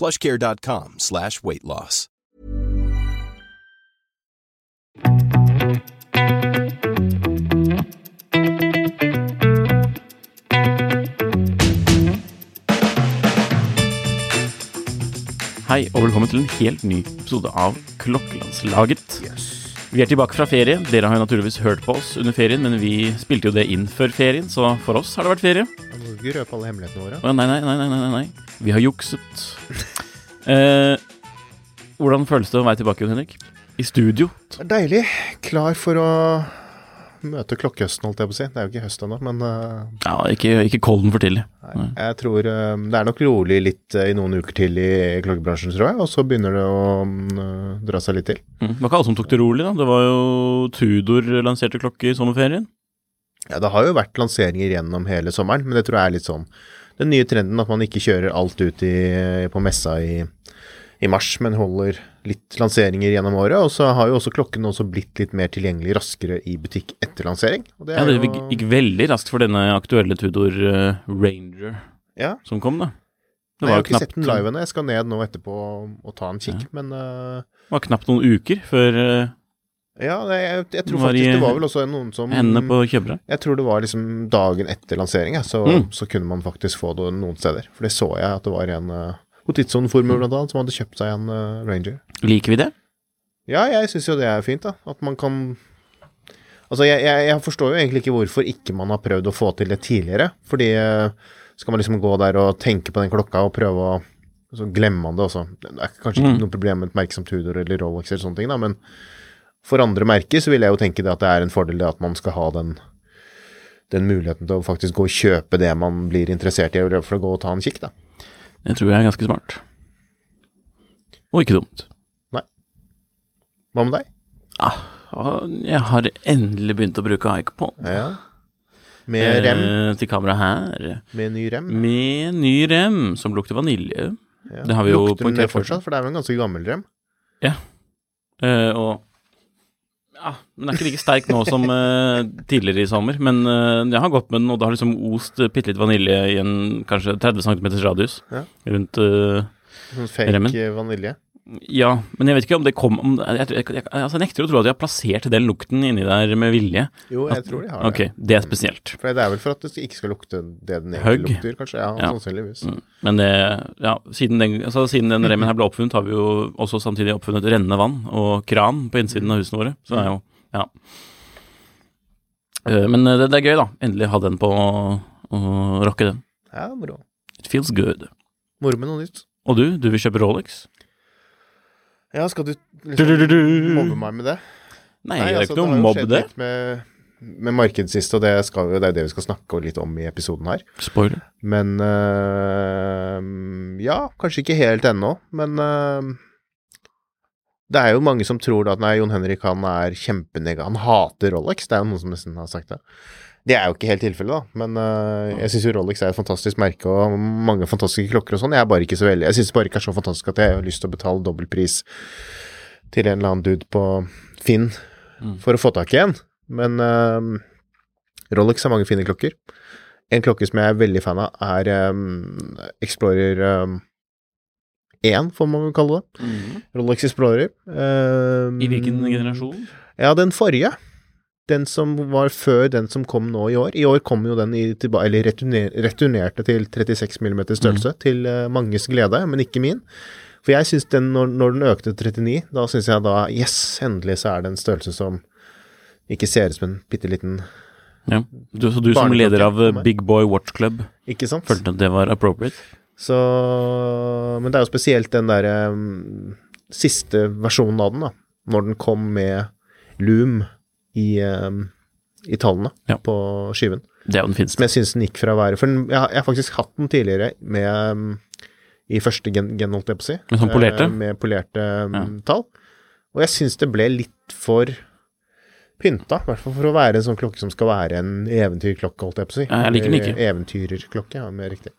plushcare.com slash weight loss. Hei og velkommen til en helt ny episode av Klokkelandslaget. Vi er tilbake fra ferie. Dere har jo naturligvis hørt på oss under ferien, men vi spilte jo det inn før ferien, så for oss har det vært ferie. Må ikke røpe alle hemmelighetene våre. Å, nei, nei, nei, nei, nei, nei. Vi har jukset. Eh, hvordan føles det å være tilbake, Jon Henrik? I studio? Det er deilig. Klar for å møte klokkehøsten, holdt jeg på å si. Det er jo ikke høst ennå, men uh, Ja, ikke, ikke kolden for tidlig. nei, jeg tror uh, det er nok rolig litt uh, i noen uker til i klokkebransjen, tror jeg. Og så begynner det å uh, dra seg litt til. Mm. Det var ikke alle som tok det rolig, da. Det var jo Tudor lanserte klokke i sommerferien. Ja, det har jo vært lanseringer gjennom hele sommeren, men det tror jeg er litt sånn den nye trenden at man ikke kjører alt ut i, på messa i, i mars, men holder litt lanseringer gjennom året. Og så har jo også klokken også blitt litt mer tilgjengelig raskere i butikk etter lansering. Det Ja, det gikk, gikk veldig raskt for denne aktuelle Tudor eh, Ranger ja. som kom, da. Det Nei, jeg var har ikke sett den live ennå. Jeg skal ned nå etterpå og, ta en kikk, men uh, det var knapt noen uker før eh, Ja, jeg, jeg tror Var i faktisk det var vel også noen som hendene på kjøpere. Jeg tror det var liksom dagen etter lansering, så, Mm. så kunne man faktisk få det noen steder. For det så jeg at det var en på Hotitson-formel blant annet som hadde kjøpt seg en uh, Ranger. Liker vi det? Ja, jeg syns jo det er fint, da. At man kan Altså, jeg, jeg, jeg forstår jo egentlig ikke hvorfor ikke man har prøvd å få til det tidligere. Fordi eh, skal man liksom gå der og tenke på den klokka og prøve å Så glemmer man det også. Det er kanskje ikke Mm. noe problem med merksomt som Tudor eller Rolex eller sånne ting, da, men for andre merker så vil jeg jo tenke det at det er en fordel at man skal ha den den muligheten til å faktisk gå og kjøpe det man blir interessert i, for å gå og ta en kikk, da. Det tror jeg er ganske smart. Og ikke dumt. Nei. Hva med deg? Ah, jeg har endelig begynt å bruke iPod. Ja. Med rem? Eh, til kamera her. Med ny rem? Med ny rem som lukter vanilje. Ja. Det har vi jo Lukter den det poengtert fortsatt? For det er jo en ganske gammel rem. Eh, og ja, men Den er ikke like sterk nå som uh, tidligere i sommer, men uh, jeg har gått med den, og det har liksom ost eh, bitte litt vanilje i en kanskje 30 cm radius Ja. rundt uh, Sånn fake Remmen? vanilje. Ja, men jeg vet ikke om det kom om, jeg, jeg, jeg, altså nekter å tro at de har plassert den lukten inni der med vilje. Jo, jeg tror de har Ok, det. det er spesielt. For det er vel for at det ikke skal lukte det den egentlig lukter, kanskje. Ja, Ja. sannsynligvis. Mm. Men det, ja, siden den, altså siden den remmen her ble oppfunnet, har vi jo også samtidig oppfunnet rennende vann og kran på innsiden av husene våre. Så det er jo, ja. Eh, Men det, det er gøy, da. Endelig ha den på å rocke den. Ja, moro. It feels good. Moro med noe nytt. Og du, du vil kjøpe Rolex? Ja, skal du liksom mobbe meg med det? Nei, det er altså, ikke noe mobb, det. Med, med markedet sist, og det, skal, det er det vi skal snakke litt om i episoden her. Spoiler. Men øh, Ja, kanskje ikke helt ennå, men øh, det er jo mange som tror at nei, Jon Henrik han er kjempenega... Han hater Rolex. Det er jo noen som nesten har sagt det. Det er jo ikke helt tilfellet, da. Men uh, jeg syns jo Rolex er et fantastisk merke og mange fantastiske klokker og sånn. Jeg er bare ikke så veldig Jeg syns bare ikke er så fantastisk at jeg har lyst til å betale dobbeltpris til en eller annen dude på Finn Mm. for å få tak i en. Men uh, Rolex har mange fine klokker. En klokke som jeg er veldig fan av, er um, Explorer um, 1, får man vel kalle det. Rolex Explorer. Um, I hvilken generasjon? Ja, den forrige. Den som var før den som kom nå i år. I år kom jo den i eller returner returnerte til 36 mm størrelse, til uh, manges glede, men ikke min. For jeg syns den, når, når den økte til 39, da syns jeg da Yes, endelig så er det en størrelse som ikke ser ut som en bitte liten Ja. Du, så du som leder av eh. Big Boy Watch Club Ikke sant? følte at det var appropriate? Så Men det er jo spesielt den derre um, siste versjonen av den, da. Når den kom med Loom i, um, i tallene Ja. på skiven. Det er jo den Som fineste. jeg syns den gikk fra å være For den, jeg, har- faktisk hatt den tidligere med um, i første gen, gen holdt jeg på å si. Med sånn polerte? Eh, med polerte um, Ja. tall. Og jeg syns det ble litt for pynta, i hvert fall for å være en sånn klokke som skal være en eventyrklokke, holdt jeg på å si. Ja, jeg liker den ikke. Eller Eventyrerklokke, ja, mer riktig.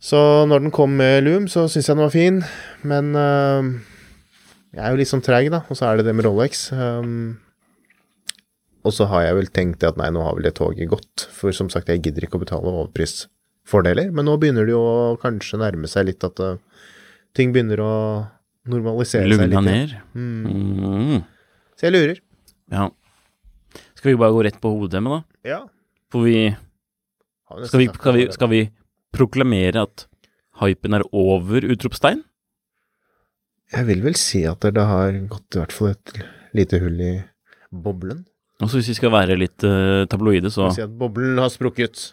Så når den kom med Loom, så syns jeg den var fin, men uh, jeg er jo litt sånn treig, da, og så er det det med Rolex. Um, og så har jeg vel tenkt at nei, nå har vel det toget gått, for som sagt, jeg gidder ikke å betale overprisfordeler, men nå begynner det jo å kanskje nærme seg litt at øh, ting begynner å normalisere seg litt. Lugna ned. Mm. Så jeg lurer. Ja. Skal vi bare gå rett på hoveddemmet, da? Ja. For vi skal vi, skal, vi skal vi proklamere at hypen er over? Utropstegn? Jeg vil vel si at det har gått i hvert fall et lite hull i boblen. Og så hvis vi skal være litt uh, tabloide, så si at boblen har sprukket.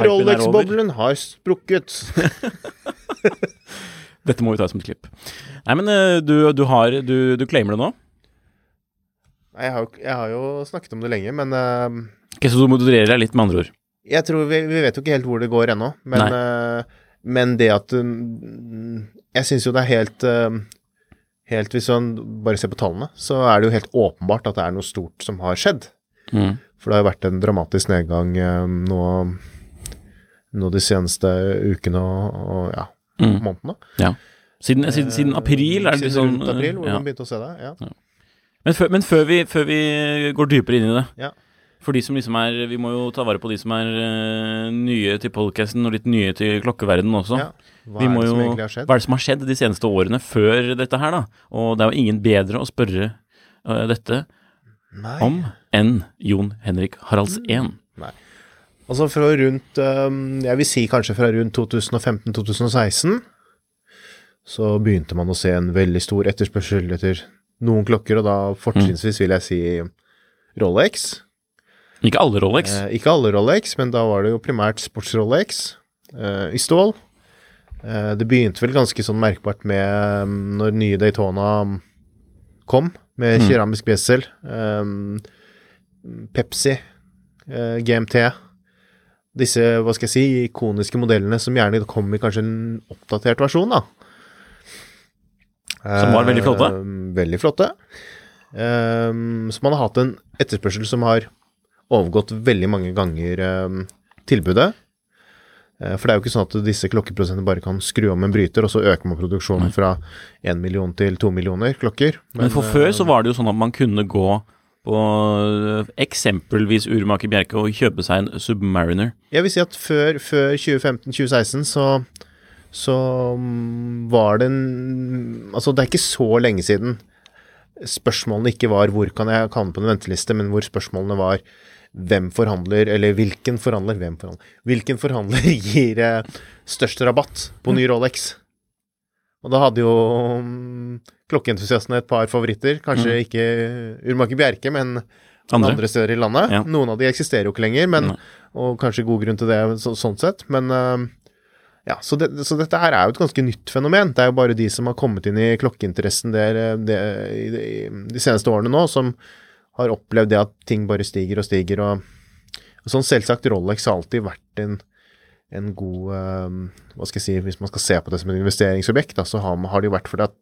Rolex-boblen har sprukket. Dette må vi ta som et klipp. Nei, men uh, du, du har du, du claimer det nå? Nei, Jeg har, jo- jeg har jo snakket om det lenge, men uh, Ok, Så du modererer deg litt, med andre ord? jeg tror vi, vi vet jo ikke helt hvor det går ennå. Men, men det at øh, Jeg syns jo det er helt Helt Hvis man bare ser på tallene, så er det jo helt åpenbart at det er noe stort som har skjedd. Mm. For det har jo vært en dramatisk nedgang øh, nå, nå de seneste ukene og, og ja, Mm. månedene. Ja. Siden, siden, siden april er det Siden sånn rundt april, hvor ja. man begynte å se det. Ja. Men, før, men før, vi, før vi går dypere inn i det Ja. For de som liksom er Vi må jo ta vare på de som er uh, nye til podcasten og litt nye til klokkeverdenen også. Ja. Hva vi er jo? Hva er det som har skjedd de seneste årene før dette her, da? Og det er jo ingen bedre å spørre uh, dette Nei. om enn Jon Henrik Haraldsen. Altså fra rundt øhm, Jeg vil si kanskje fra rundt 2015-2016 så begynte man å se en veldig stor etterspørsel etter noen klokker, og da fortrinnsvis vil jeg si Rolex. Ikke alle Rolex. Eh, ikke alle Rolex, men da var det jo primært sports-Rolex eh, i stål. Eh, det begynte vel ganske sånn merkbart med um, når nye Daytona kom, med Mm. keramisk besel. Um, Pepsi, eh, GMT. Disse, hva skal jeg si, ikoniske modellene som gjerne kom i kanskje en oppdatert versjon, da. Som var veldig flotte? Eh, veldig flotte. Um, så man har hatt en etterspørsel som har overgått veldig mange ganger eh, tilbudet. Eh, For det er jo ikke sånn at disse klokkeprodusentene bare kan skru om en bryter, og så øker man produksjonen fra 1 million til 2 millioner klokker. Men for eh, før så var det jo sånn at man kunne gå på eh, eksempelvis Urmaker Bjerke og kjøpe seg en Submariner. Jeg vil si at før, før 2015-2016 så, så mm, var det en Altså, det er ikke så lenge siden spørsmålene ikke var 'hvor kan jeg havne på en venteliste', men hvor spørsmålene var hvem forhandler, eller hvilken forhandler, hvem forhandler, hvilken forhandler gir eh, størst rabatt på ny Rolex? Og da hadde jo mm, klokkeentusiastene et par favoritter. Kanskje ikke Urmaker Bjerke, men Andre. andre. steder i landet. Ja. Noen av de eksisterer jo ikke lenger, men, og kanskje god grunn til det så, sånn sett. Men øh, ja, så, det, så dette her er jo et ganske nytt fenomen. Det er jo bare de som har kommet inn i klokkeinteressen der, det, i, i, de seneste årene nå, som har opplevd det at ting bare stiger og stiger. Og, og sånn selvsagt, Rolex har alltid vært en, en god um, Hva skal jeg si, hvis man skal se på det som et investeringsobjekt, da, så har, man- har det jo vært fordi at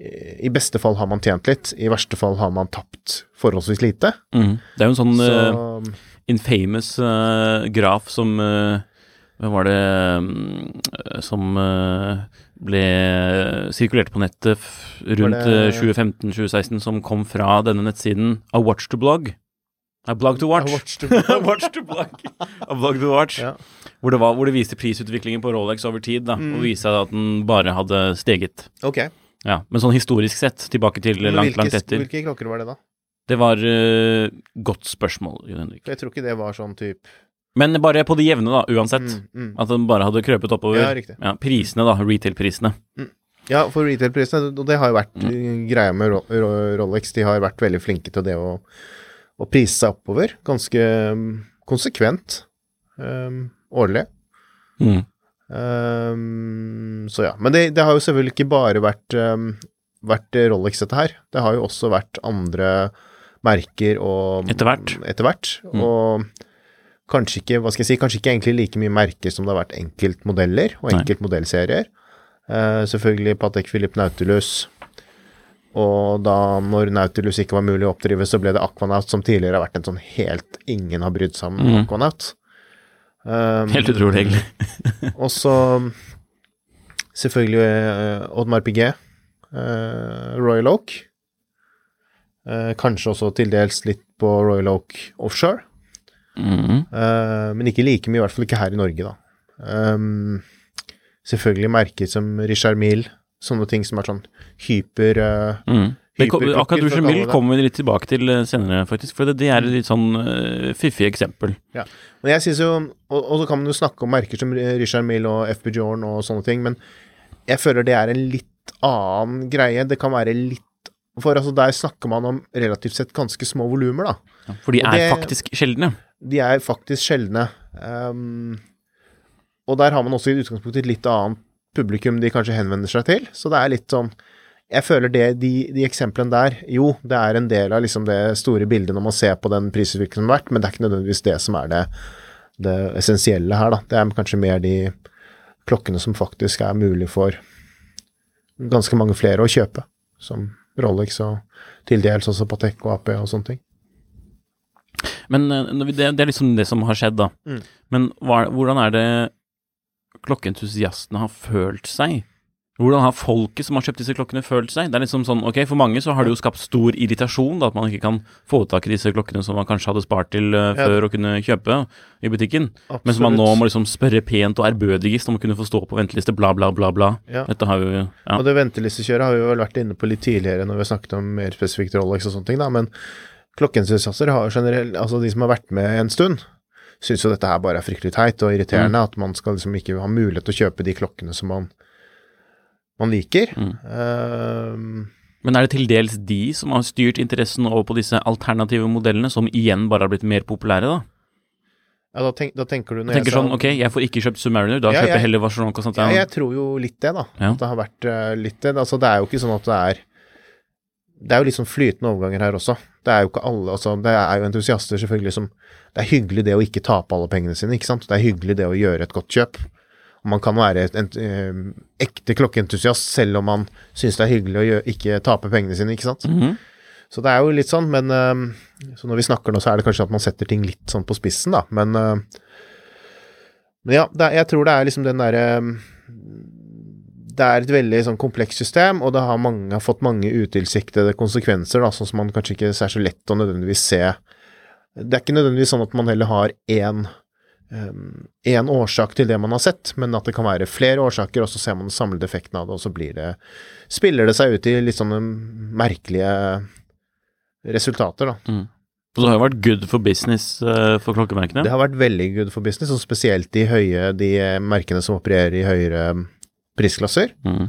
eh, i beste fall har man tjent litt, i verste fall har man tapt forholdsvis lite. Mm. Det er jo en sånn Så uh, infamous uh, graf som uh, Hvem var det um, Som ble sirkulert på nettet rundt eh, 2015-2016, som kom fra denne nettsiden A Watch to Blog. A Blog to Watch. A watch to blog. A watch to blog. Blog to watch. Ja. Hvor, det var, hvor det viste prisutviklingen på Rolex over tid, da, Mm. og viste at den bare hadde steget. Ok. Ja, Men sånn historisk sett, tilbake til Men langt, hvilke, langt etter. hvilke klokker var det, da? Det var uh, godt spørsmål, Jon Henrik. Jeg tror ikke det var sånn type Men bare på det jevne, da, uansett. Mm, mm. At den bare hadde krøpet oppover. Ja, riktig. prisene, da. Retail-prisene. Ja, for retail-prisene, og det har jo vært Mm. uh, greia med Ro- Ro- Rolex, de har vært veldig flinke til det å, å prise seg oppover, ganske um, konsekvent, um, årlig. Mm. Um, så ja, men det, det har jo selvfølgelig ikke bare vært, um, vært Rolex dette her, det har jo også vært andre merker og Etter hvert. Etter hvert, Mm. og kanskje ikke, hva skal jeg si, kanskje ikke egentlig like mye merker som det har vært enkeltmodeller og enkeltmodellserier. Uh, selvfølgelig Patek Philippe Nautilus, og da når Nautilus ikke var mulig å oppdrive, så ble det Aquanaut, som tidligere har vært en sånn helt ingen har brydd seg om mm. Aquanaut. Um, Helt utrolig, egentlig. og så selvfølgelig uh, Oddmar Piguet, uh, Royal Oak. Uh, kanskje også til dels litt på Royal Oak Offshore. Mm. Uh, men ikke like mye, i hvert fall ikke her i Norge, da. Um, selvfølgelig merker som Richard Mille, sånne ting som er sånn hyper uh, Mm. Kom, akkurat Richard Mille kommer vi litt tilbake til eh, senere, faktisk. For det, det er et litt sånn uh, fiffig eksempel. Men jeg synes jo, og, og så kan man jo snakke om merker som Richard Mille og FB Jorn og sånne ting, men jeg føler det er en litt annen greie. Det kan være litt For altså, der snakker man om relativt sett ganske små volumer, da. For de er det- faktisk sjeldne. De er faktisk sjeldne. Um, og der har man også i utgangspunktet et litt annet publikum de kanskje henvender seg til. Så det er litt sånn Jeg føler det, de, de eksemplene der Jo, det er en del av liksom det store bildet når man ser på den prisutviklingen som har vært, men det er ikke nødvendigvis det som er det, det essensielle her, da. Det er kanskje mer de klokkene som faktisk er mulig for ganske mange flere å kjøpe. Som Rolex og til dels også Patek og AP og sånne ting. Men eh, vi- det, det er liksom det som har skjedd, da. Mm. Men hva, hvordan er det klokkeentusiastene har følt seg? Hvordan har folket som har kjøpt disse klokkene, følt seg? Det er liksom sånn, ok, For mange så har det jo skapt stor irritasjon da, at man ikke kan få tak i disse klokkene som man kanskje hadde spart til Ja. før å kunne kjøpe i butikken. Men som man nå må liksom spørre pent og ærbødigst om å kunne få stå på venteliste, bla, bla, bla, bla. Ja. Dette har jo ja. Og det ventelistekjøret har vi vel vært inne på litt tidligere når vi har snakket om mer spesifikt Rolex og sånne ting, da, men klokkeentusiaster har generelt, altså de som har vært med en stund, syns jo dette her bare er fryktelig teit og irriterende, at man skal liksom ikke ha mulighet til å kjøpe de klokkene som man, man liker. Mm. Uh, Men er det til dels de som har styrt interessen over på disse alternative modellene, som igjen bare har blitt mer populære, da? ja, da, tenk, da tenker du Jeg når tenker sa- sånn, ok, jeg får ikke kjøpt Submariner, da Ja, kjøper jeg jeg- heller Vacheron Constantin. Ja, jeg tror jo litt det, da. Ja. At det har vært uh, litt det. Altså, det er jo ikke sånn at det er Det er jo litt sånn flytende overganger her også. Det er jo ikke alle altså, Det er jo entusiaster selvfølgelig som Det er hyggelig det å ikke tape alle pengene sine, ikke sant. Det er hyggelig det å gjøre et godt kjøp. Og man kan være en eh, ekte klokkeentusiast selv om man syns det er hyggelig å gjøre, ikke tape pengene sine, ikke sant. Mhm. Så det er jo litt sånn, men eh, Så når vi snakker nå, så er det kanskje at man setter ting litt sånn på spissen, da, men eh, Men ja, det jeg tror det er liksom den derre Det er et veldig sånn komplekst system, og det har, mange, fått mange utilsiktede konsekvenser, da, sånn som man kanskje ikke er så lett å nødvendigvis se. Det er ikke nødvendigvis sånn at man heller har én én årsak til det man har sett, men at det kan være flere årsaker, og så ser man den samlede effekten av det, og så blir det spiller det seg ut i litt sånne merkelige resultater, da. Mm. Og det har jo vært good for business eh, for klokkemerkene. Det har vært veldig good for business, og spesielt de høye, de merkene som opererer i høyere prisklasser, Mm.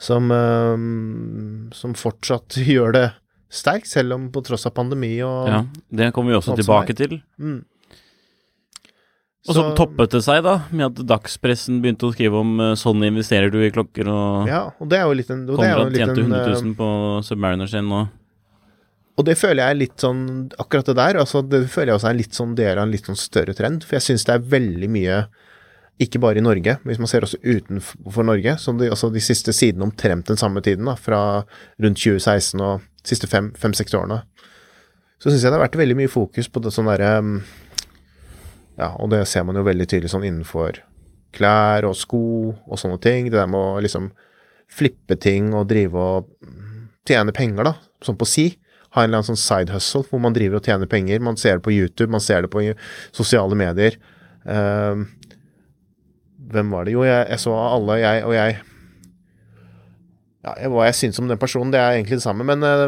som, eh, som fortsatt gjør det sterkt, selv om på tross av pandemi og Ja, det kommer vi også tilbake til. Mm. Og så toppet det seg da, med at dagspressen begynte å skrive om sånn investerer du i klokker, og Ja, og det er jo litt en, og det er jo tjente 100 eh, 000 på Submariner sin nå. Og det føler jeg er litt sånn Akkurat det der, altså det føler jeg også er en litt sånn del av en litt sånn større trend. For jeg syns det er veldig mye, ikke bare i Norge, hvis man ser også utenfor Norge, som de, altså de siste sidene omtrent den samme tiden, da, fra rundt 2016 og de siste fem-seks årene, så syns jeg det har vært veldig mye fokus på det sånn derre Ja, og det ser man jo veldig tydelig sånn innenfor klær og sko og sånne ting. Det der med å liksom flippe ting og drive og tjene penger, da, sånn på si ha en eller annen sånn side hustle hvor man driver og tjener penger. Man ser det på YouTube, man ser det på sosiale medier. Ehm, hvem var det? Jo, jeg, jeg så alle, jeg og jeg ja, hva jeg syns om den personen, det er egentlig det samme. Men uh,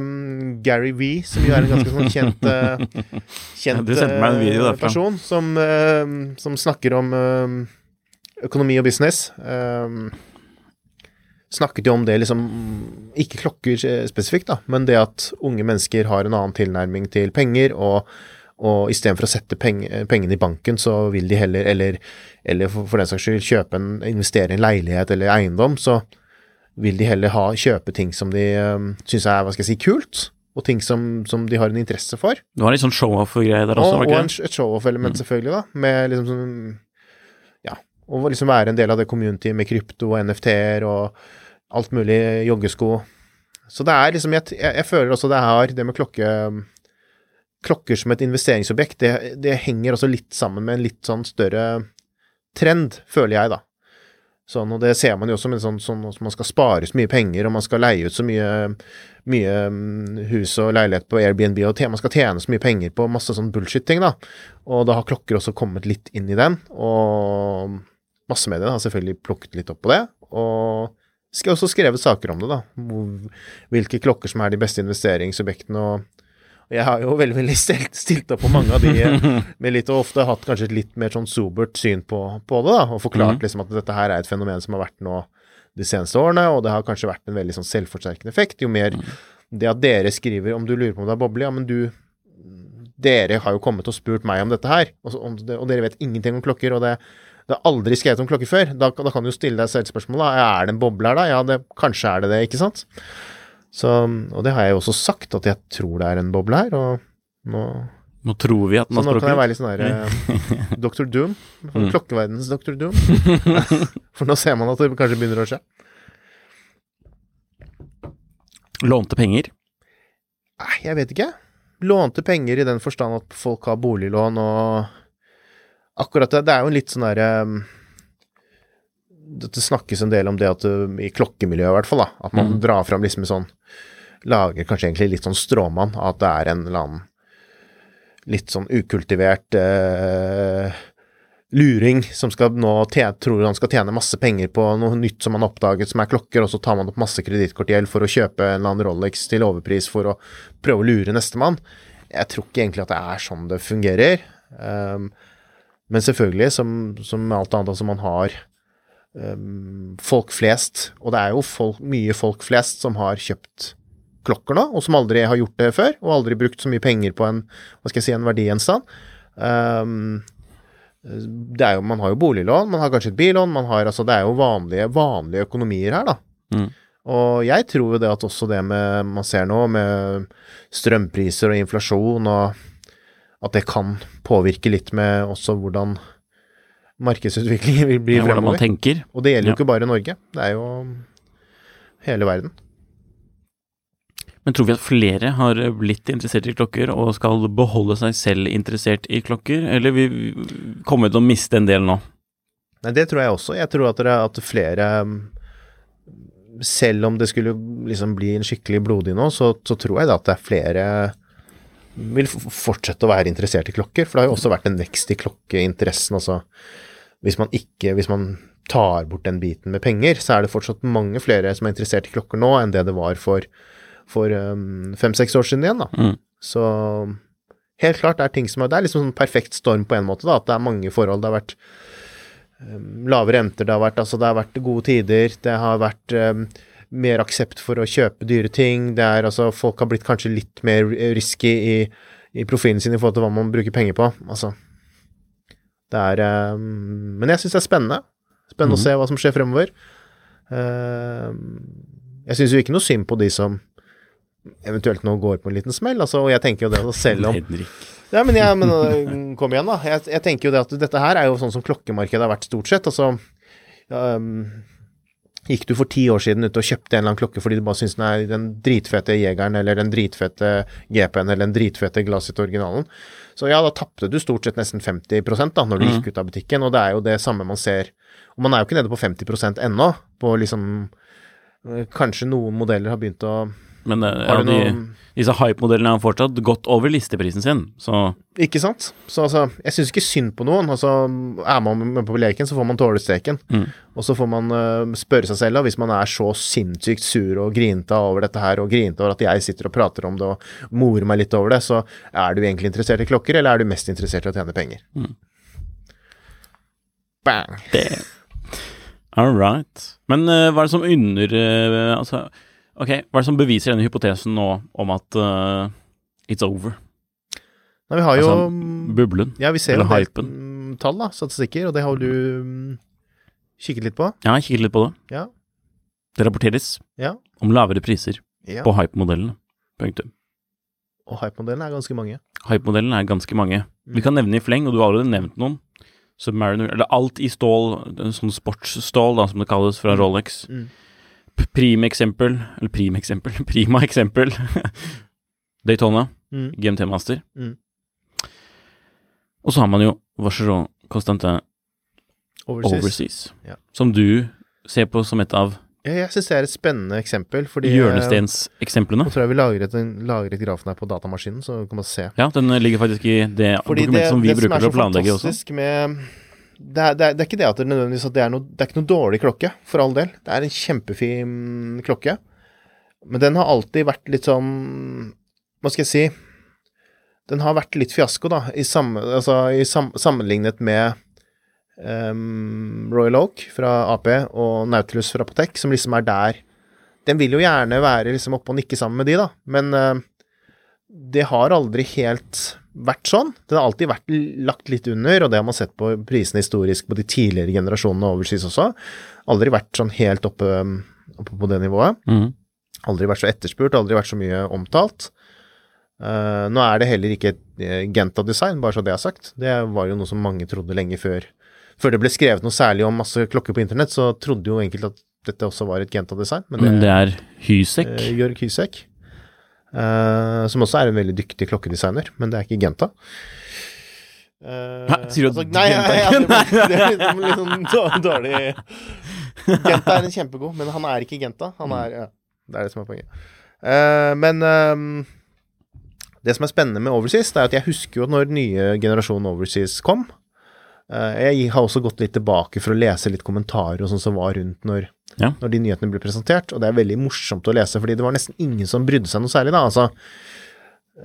Gary V, som jo er en ganske sånn kjent, uh, kjent video uh, derfra. person, som, uh, som snakker om uh, økonomi og business. Uh, snakket jo om det liksom Ikke klokker eh, spesifikt, da, men det at unge mennesker har en annen tilnærming til penger, og, og istedenfor å sette peng, pengene i banken, så vil de heller, eller, eller for, den saks skyld, kjøpe en, investere i en leilighet eller eiendom, så vil de heller ha, kjøpe ting som de um, syns er, hva skal jeg si, kult, og ting som, som de har en interesse for. Du har litt sånn show-off-greier der også, Og, og en, et show-off-element, selvfølgelig, da. Med liksom sånn Ja. Og liksom være en del av det community med krypto og NFT-er og alt mulig joggesko. Så det er liksom Jeg, jeg, jeg føler også det her, det med klokke Klokker som et investeringsobjekt, det, det henger også litt sammen med en litt sånn større trend, føler jeg, da. Sånn, og det ser man jo også med sånn, sånn man skal spare så mye penger, og man skal leie ut så mye, mye mm, hus og leilighet på Airbnb, og man skal tjene så mye penger på masse sånn bullshit-ting, da. Og da har klokker også kommet litt inn i den, og massemediene har selvfølgelig plukket litt opp på det, og skal også skrevet saker om det, da. Hvilke klokker som er de beste investeringsobjektene, og og jeg har jo veldig, veldig stilt, stilt opp på mange av de, med litt, og ofte hatt kanskje et litt mer sånn sobert syn på, på det, da, og forklart mm. liksom at dette her er et fenomen som har vært nå de seneste årene, og det har kanskje vært en veldig sånn selvforsterkende effekt. Jo mer det at dere skriver om du lurer på om det er boble, ja, men du Dere har jo kommet og spurt meg om dette her, og, så- om det, og dere vet ingenting om klokker, og det, det er aldri skrevet om klokker før. Da, da kan du jo stille deg selv spørsmålet, er det en boble her, da? Ja, det, kanskje er det det, ikke sant? Så, og det har jeg jo også sagt, at jeg tror det er en boble her, og nå Nå tror vi at den så nå kan jeg være litt sånn der eh, Dr. Doom. Mm. Klokkeverdenens Dr. Doom. For nå ser man at det kanskje begynner å skje. Lånte penger. Nei, jeg vet ikke. Lånte penger i den forstand at folk har boliglån og Akkurat det, det er jo en litt sånn derre Det snakkes en del om det at uh, i klokkemiljøet i hvert fall, da, at man Mm. drar fram liksom sånn Lager kanskje egentlig litt sånn stråmann at det er en eller annen litt sånn ukultivert eh, luring som skal nå tror han skal tjene masse penger på noe nytt som han har oppdaget som er klokker, og så tar man opp masse kredittkortgjeld for å kjøpe en eller annen Rolex til overpris for å prøve å lure nestemann. Jeg tror ikke egentlig at det er sånn det fungerer. Um, men selvfølgelig, som, som alt annet, altså man har um, folk flest, og det er jo folk, mye folk flest som har kjøpt klokker nå, og som aldri har gjort det før, og aldri brukt så mye penger på en, hva skal jeg si, en verdigjenstand. Um, det er jo, man har jo boliglån, man har kanskje et billån, man har altså Det er jo vanlige, vanlige økonomier her, da. Mm. Og jeg tror jo det at også det med man ser nå, med strømpriser og inflasjon, og at det kan påvirke litt med også hvordan markedsutviklingen vil bli Ja, hvordan man tenker. Og det gjelder jo Ja. ikke bare Norge, det er jo hele verden. Men tror vi at flere har blitt interessert i klokker og skal beholde seg selv interessert i klokker, eller vi kommer til å miste en del nå? Nei, det tror jeg også. Jeg tror at, det, at flere Selv om det skulle liksom bli en skikkelig blodig nå, så, så tror jeg da at det er flere vil fortsette å være interessert i klokker. For det har jo også vært en vekst i klokkeinteressen. Altså, hvis man ikke Hvis man tar bort den biten med penger, så er det fortsatt mange flere som er interessert i klokker nå, enn det det var for, for um, fem-seks år siden igjen, da. Mm. Så helt klart det er ting som er Det er liksom en perfekt storm på en måte, da. At det er mange forhold. Det har vært um, lave renter, det har vært Altså, det har vært gode tider. Det har vært um, mer aksept for å kjøpe dyre ting. Det er altså Folk har blitt kanskje litt mer risky i, i profilen sin i forhold til hva man bruker penger på. Altså Det er um, Men jeg syns det er spennende. Spennende å se hva som skjer fremover. Uh, jeg syns jo ikke noe synd på de som eventuelt nå går på en liten smell. Altså, og jeg tenker jo det at selv om Henrik. ja, men, jeg, men øh, kom igjen, da. Jeg, jeg tenker jo det at dette her er jo sånn som klokkemarkedet har vært stort sett. Altså um, Gikk du for ti år siden ut og kjøpte en eller annen klokke fordi du bare syntes den er den dritfete Jegeren eller den dritfete GP-en eller den dritfete Glassit originalen, så ja, da tapte du stort sett nesten 50% da når du mm. gikk ut av butikken, og det er jo det samme man ser. Og man er jo ikke nede på 50% ennå, på liksom øh, Kanskje noen modeller har begynt å Men eh, ja, de, disse hype-modellene har fortsatt gått over listeprisen sin, så Ikke sant? Så altså, jeg syns ikke synd på noen. Altså, er man med på leken, så får man tåle streken. Mm. Og så får man uh, spørre seg selv, da, hvis man er så sinnssykt sur og grinta over dette her, og grinta over at jeg sitter og prater om det og morer meg litt over det, så er du egentlig interessert i klokker, eller er du mest interessert i å tjene penger? Mm. Bang! det All right. Men uh, hva er det som under Uh, Altså, ok, hva er det som beviser denne hypotesen nå om at uh, it's over? Nei, vi har jo Altså, bublen? Ja, vi ser eller del, hypen. mm, tall, da, statistikker, og det har du um, kikket litt på. Ja, jeg kikket litt på det. Ja. Det rapporteres Ja. om lavere priser ja. på hype-modellene. Punktum. Og hype-modellene er ganske mange. Hype-modellene er ganske mange. Mm. Vi kan nevne i fleng, og du har allerede nevnt noen. Submariner, eller alt i stål, sånn sportsstål da, som det kalles fra Rolex. Mm. P- Prim eksempel, eller primeksempel, prima eksempel. Daytona, Mm. GMT Master. Mm. Og så har man jo Vacheron Constantin Overseas. Overseas, Ja. som du ser på som et av Ja, jeg syns det er et spennende eksempel, fordi hjørnesteinseksemplene. Jeg tror jeg vi lagret, lagret grafen her på datamaskinen, så kan man se. Ja, den ligger faktisk i det Fordi dokumentet som vi bruker er til å planlegge også. fantastisk med det er, det, er, det er ikke det at det nødvendigvis at det er noe Det er ikke noe dårlig klokke, for all del. Det er en kjempefin klokke. Men den har alltid vært litt sånn Hva skal jeg si Den har vært litt fiasko, da, i, samme, altså, i sam, sammenlignet med um, Royal Oak fra Ap og Nautilus fra Apotek, som liksom er der Den vil jo gjerne være liksom oppe og nikke sammen med de, da, men eh, det har aldri helt vært sånn. Den har alltid vært lagt litt under, og det har man sett på prisene historisk på de tidligere generasjonene overseas også. Aldri vært sånn helt oppe, oppe på det nivået. Mm. Aldri vært så etterspurt, aldri vært så mye omtalt. Uh, nå er det heller ikke et uh, Genta-design, bare så det er sagt. Det var jo noe som mange trodde lenge før. Før det ble skrevet noe særlig om masse klokker på internett, så trodde jo enkelte at dette også var et Genta-design. Men det er Hysek. Uh, Jørg Hysek. Eh, som også er en veldig dyktig klokkedesigner, men det er ikke Genta. Uh, Hæ, sier du at nei, Genta nei, ja, det, det er liksom litt sånn dårlig Genta er en kjempegod, men han er ikke Genta. Han er ja, Det er det som er poenget. Uh, men ehm, det som er spennende med Overseas, det er at jeg husker jo når nye generasjon Overseas kom. Eh, jeg har også gått litt tilbake for å lese litt kommentarer og sånn som var rundt når, Ja. når de nyhetene ble presentert, og det er veldig morsomt å lese, fordi det var nesten ingen som brydde seg noe særlig, da. Altså,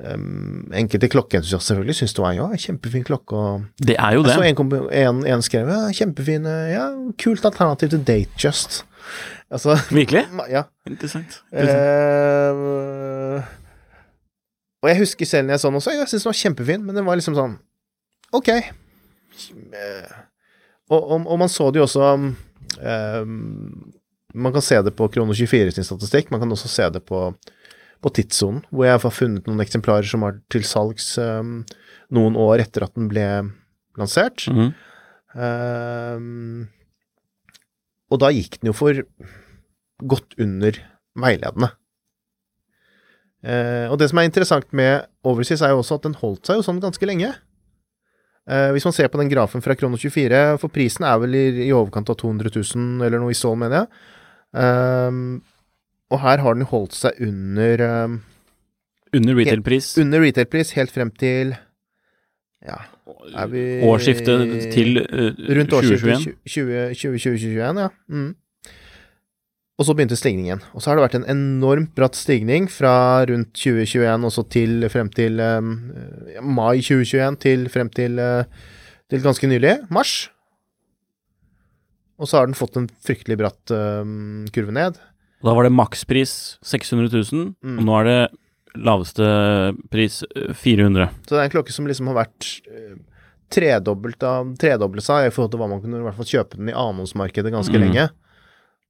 um, enkelte klokkeentusiaster selvfølgelig syntes det var ja, kjempefin klokke, og Det er jo det. så en, komp- en, en skrev ja, kjempefin, ja, kult alternativ til Datejust. Altså, Virkelig? ja. Interessant. Uh, og jeg husker selv når jeg så den også, jeg syntes den var kjempefin, men den var liksom sånn Ok. Eh, og, og, og man så det jo også um, Man kan se det på Krono24 sin statistikk, man kan også se det på, på tidssonen, hvor jeg har funnet noen eksemplarer som var til salgs um, noen år etter at den ble lansert. Mm -hmm. um, og da gikk den jo for godt under veiledende. Uh, og det som er interessant med Overseas, er jo også at den holdt seg jo sånn ganske lenge. Eh, hvis man ser på den grafen fra Krono24, for prisen er vel i, i overkant av 200 000 eller noe i stål, mener jeg. Ehm, og her har den holdt seg under, ehm, Under retailpris. under retailpris helt frem til ja, er vi Årsskiftet til uh, Rundt årsskiftet 2021. 2020-2021, ja. Mm. Og så begynte stigningen. Og så har det vært en enormt bratt stigning fra rundt 2021 og så til frem til um, mai 2021 til frem til, uh, til ganske nylig, mars. Og så har den fått en fryktelig bratt um, kurve ned. Da var det makspris 600 000, Mm. og nå er det laveste pris eh, 400. Så det er en klokke som liksom har vært uh, tredobbelt av tredoblet seg i forhold til hva man kunne i hvert fall kjøpe den i annonsmarkedet ganske Mm. lenge.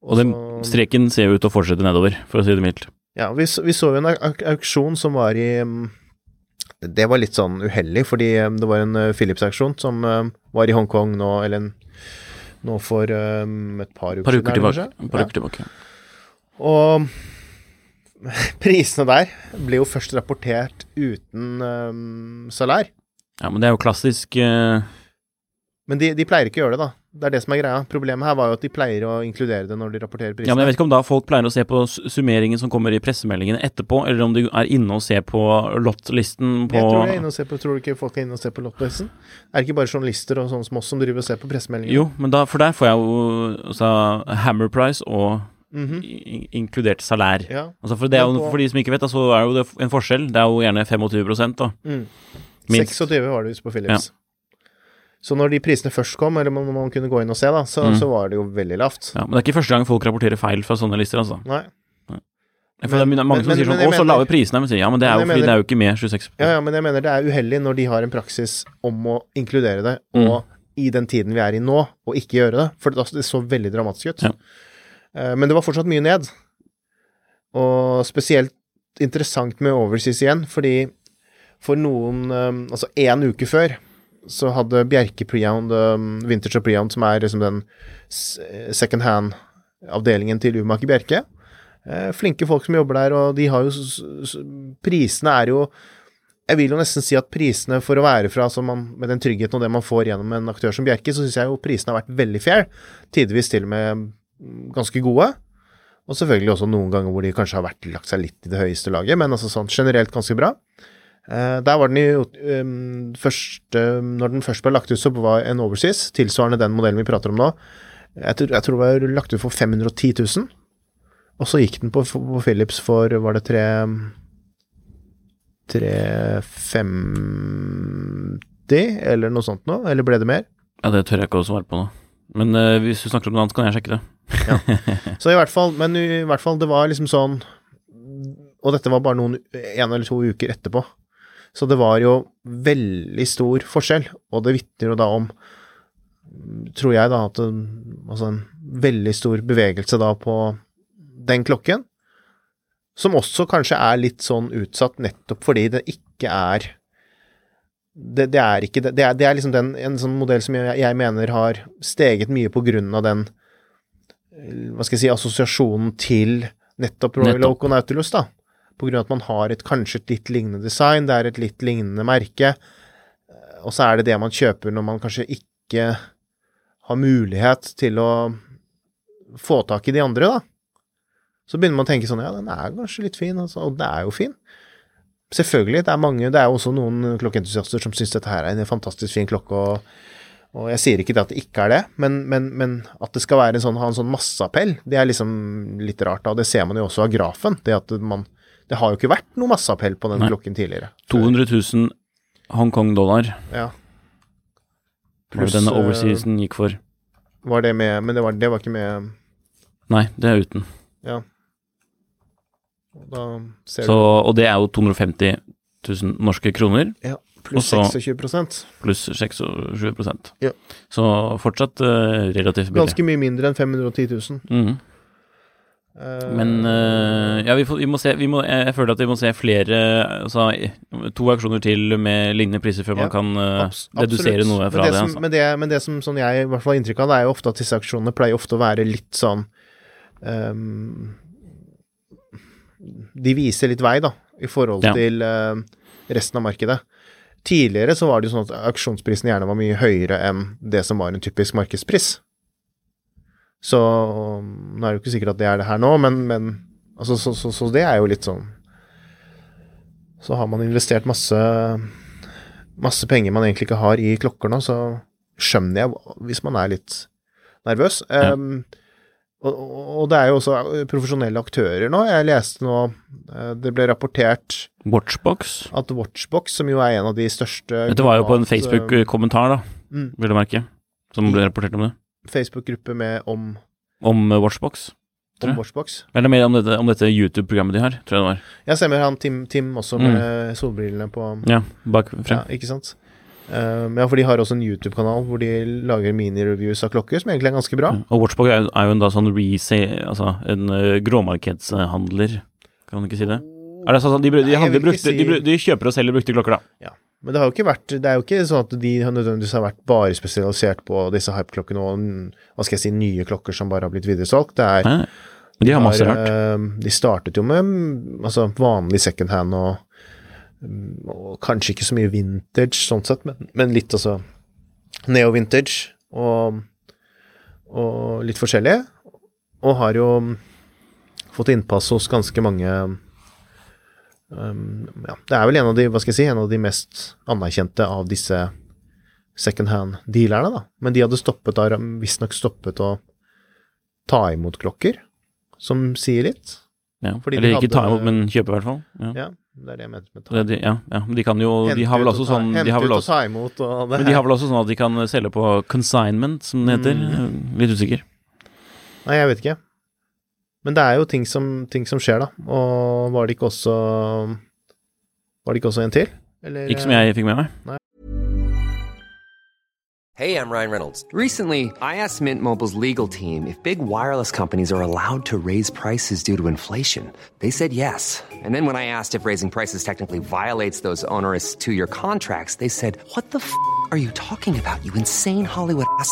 Og den streken ser jo ut til å fortsette nedover, for å si det mildt. Ja, vi, vi så jo en auk auksjon som var i mm, Det var litt sånn uheldig, fordi mm, det var en uh, Philips-auksjon som mm, var i Hongkong nå, eller en, nå for et par uker par uker tilbake. Der, par uker tilbake. Og prisene der ble jo først rapportert uten um, salær. Ja, men det er jo klassisk uh... Men de, de pleier ikke å gjøre det, da. Det er det som er greia. Problemet her var jo at de pleier å inkludere det når de rapporterer prisene. Ja, men jeg vet ikke om da folk pleier å se på summeringen som kommer i pressemeldingene etterpå, eller om de er inne og ser på lottlisten på Jeg tror, de er inne og ser på, tror du ikke folk er inne og ser på lottlisten? Er det ikke bare journalister og sånne som oss som driver og ser på pressemeldingene? Jo, men da, for der får jeg jo altså, hammer price og Mhm. i- inkludert salær. Ja. Altså for, det er jo, for de som ikke vet, så så er jo det en forskjell. Det er jo gjerne 25% da. Mm. Minst. 26 var det visst på Philips. Så når de prisene først kom, eller når man kunne gå inn og se, da, så, Mm. så var det jo veldig lavt. Ja, men det er ikke første gang folk rapporterer feil fra sånne lister, altså. Nei. Nei. For men, det er mange men- som sier sånn 'Å, så lave prisene', men sier ja, men det er jo fordi mener- det er jo ikke med 26 Ja, ja, men jeg mener det er uheldig når de har en praksis om å inkludere det, og i den tiden vi er i nå, og ikke gjøre det. For det, det så veldig dramatisk ut. Ja. Eh, Men det var fortsatt mye ned. Og spesielt interessant med Overseas igjen, fordi for noen eh, Altså én uke før så hadde Bjerke Prehound, eh, Vintage og Prehound, som er liksom den second hand-avdelingen til Umaker Bjerke, eh, flinke folk som jobber der, og de har jo Prisene er jo jeg vil jo nesten si at prisene for å være fra altså man, med den tryggheten og det man får gjennom en aktør som Bjerke, så syns jeg jo prisene har vært veldig fair. Tidvis til og med ganske gode. Og selvfølgelig også noen ganger hvor de kanskje har vært, lagt seg litt i det høyeste laget, men altså sånn generelt ganske bra. Eh, der var den i um, første Når den først ble lagt ut, så var en Overseas, tilsvarende den modellen vi prater om nå. Jeg tror, jeg tror det var lagt ut for 510 000. Og så gikk den på, på Philips for, var det tre 350, eller noe sånt noe? Eller ble det mer? Ja, det tør jeg ikke å svare på nå. Men uh, hvis du snakker om noe annet, kan jeg sjekke det. Så i hvert fall, men i hvert fall, det var liksom sånn Og dette var bare noen, en eller to uker etterpå. Så det var jo veldig stor forskjell, og det vitner jo da om Tror jeg da at det, Altså en veldig stor bevegelse da på den klokken. Som også kanskje er litt sånn utsatt nettopp fordi det ikke er det, det er ikke det, det er, det er liksom den, en sånn modell som jeg, jeg mener har steget mye på grunn av den hva skal jeg si, assosiasjonen til nettopp Royal. Oak og Nautilus, da. Av at man har et kanskje et litt lignende design, det er et litt lignende merke, eh, og så er det det man kjøper når man kanskje ikke har mulighet til å få tak i de andre, da. Så begynner man å tenke sånn, ja, den er kanskje litt fin, altså, og den er jo fin. Selvfølgelig, det er mange, det er også noen klokkeentusiaster som syns dette her er en fantastisk fin klokke, og og jeg sier ikke det at det ikke er det, men, men, men at det skal en sånn, ha en sånn masseappell, det er liksom litt rart. da, Det ser man jo også av grafen. Det at man Det har jo ikke vært noe masseappell på den Nei. klokken tidligere. 200 000 Hongkong-dollar Ja. Pluss denne overseasen gikk for. Var det med Men det var, det var ikke med Nei, det er uten. Ja. Da ser Så, og det er jo 250 000 norske kroner, ja, Pluss og så- 26 pluss 26 Ja. Så fortsatt uh, relativt billig. Ganske mye mindre enn 510 000. Mhm. Eh, Men eh, ja, vi, får, vi må se vi må, jeg, føler at vi må se flere altså, To auksjoner til med lignende priser før Ja, man kan eh, abs- redusere absolutt. noe fra men det. Som, altså. men, det men det som sånn jeg i hvert fall har inntrykk av, det er jo ofte at disse aksjonene pleier ofte å være litt sånn um, De viser litt vei, da, i forhold Ja. til uh, resten av markedet. Tidligere så var det jo sånn at auksjonsprisen gjerne var mye høyere enn det som var en typisk markedspris. Så nå er det jo ikke sikkert at det er det her nå, men, men altså, så, så, så det er jo litt sånn Så har man investert masse masse penger man egentlig ikke har i klokker nå, så skjønner jeg hvis man er litt nervøs. Ja. Um, og, og det er jo også profesjonelle aktører nå. Jeg leste nå eh, Det ble rapportert Watchbox. at Watchbox, som jo er en av de største Dette var jo på en Facebook-kommentar, da, Mm. vil du merke, som ble rapportert om det. Facebook-gruppe med om, Om eh, Watchbox. Tror om. Watchbox. Eller mer om dette, om dette YouTube-programmet de har, tror jeg det var. Jeg stemmer han Tim, Tim også med solbrillene på Ja, bak frem. Ja, ikke sant? Um, ja, for de har også en YouTube-kanal hvor de lager mini-reviews av klokker, som egentlig er ganske bra. Og Watchbox er, jo- er jo en da sånn resale Altså en uh, gråmarkedshandler, kan man ikke si det? Er det sånn de, de, Nei, brukte, si- de, de kjøper og selger brukte klokker, da? Men det vært Det er jo ikke sånn at de har nødvendigvis har vært bare spesialisert på disse hype-klokkene og hva skal jeg si, nye klokker som bare har blitt videresolgt. Det er Nei, de har masse rart. eh, De startet jo med altså, vanlig second hand og, og kanskje ikke så mye vintage sånn sett, men, men litt altså neo-vintage. Og og litt forskjellig. Og har jo fått innpass hos ganske mange um, ja, Det er vel en av de, hva skal jeg si, en av de mest anerkjente av disse second hand-dealerne, da. Men de hadde stoppet, visstnok stoppet å ta imot klokker, som sier litt. Ja. Fordi Eller de ikke ta imot, men kjøpe, i hvert fall. Ja. Ja, det er det jeg mente med ta. Det, de, ja, ja. De kan jo De har vel også og ta- sånn de Hente har vel ut og også, ta imot og det Men de har vel også sånn at de kan selge på consignment, som det heter. Mm. Litt usikker. Nei, jeg vet ikke. Men det er jo ting som, ting som skjer, da. Og var det ikke også Var det ikke også en til? Eller, Ikke som jeg fikk med meg. Hey, I'm Ryan Reynolds. Recently, I asked Mint Mobile's legal team if big wireless companies are allowed to raise prices due to inflation. They said yes. And then when I asked if raising prices technically violates those onerous two year contracts, they said, What the f are you talking about, you insane Hollywood ass?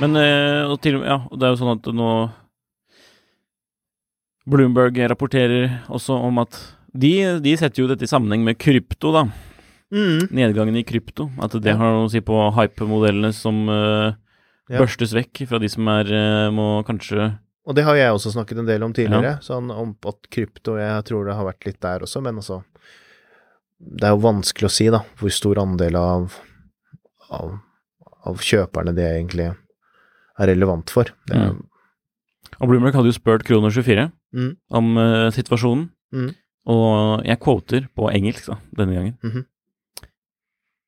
Men eh, og til, ja, det er jo sånn at nå Bloomberg rapporterer også om at de, de setter jo dette i sammenheng med krypto, da. Mm. Nedgangen i krypto. At det Ja. har noe å si på hype-modellene som eh, Ja. børstes vekk fra de som er eh, må kanskje Og det har jeg også snakket en del om tidligere, sånn om at krypto Jeg tror det har vært litt der også, men altså Det er jo vanskelig å si, da, hvor stor andel av, av, av kjøperne det egentlig er relevant for. Er, Mm. Og Bloomberg hadde jo spurt Kroner 24 Mm. om uh, situasjonen, Mm. og jeg quoter på engelsk da, denne gangen. -hmm.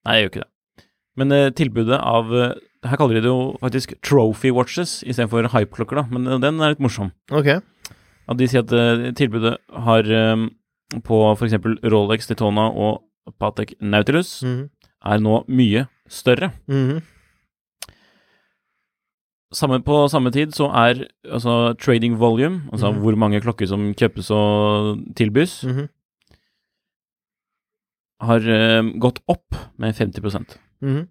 Nei, jeg gjør ikke det. Men uh, tilbudet av uh, Her kaller de det jo faktisk trophy watches istedenfor hypeklokker, da, men den er litt morsom. Ok. At de sier at tilbudet har um, på f.eks. Rolex Daytona og Patek Nautilus Mhm. er nå mye større. Mhm. Samme, på samme tid så er altså trading volume, altså Mhm. hvor mange klokker som kjøpes og tilbys, Mhm. har uh, gått opp med 50 Mhm.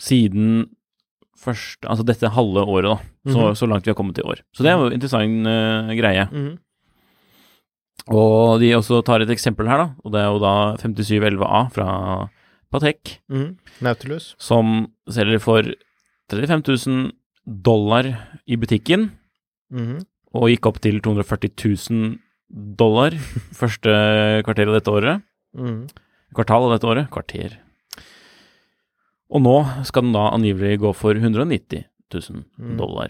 siden første, altså dette halve året, da. Så, Mhm. så langt vi har kommet i år. Så det er jo en interessant uh, greie. Mhm. Og de også tar et eksempel her, da, og det er jo da 5711A fra Patek, Mhm. Nautilus. som selger for 35 000 dollar i butikken, Mhm. og gikk opp til 240 000 dollar første kvarter av dette året. Mm. Kvartal av dette året. Kvarter. Og nå skal den da angivelig gå for 190 000 Mm. dollar.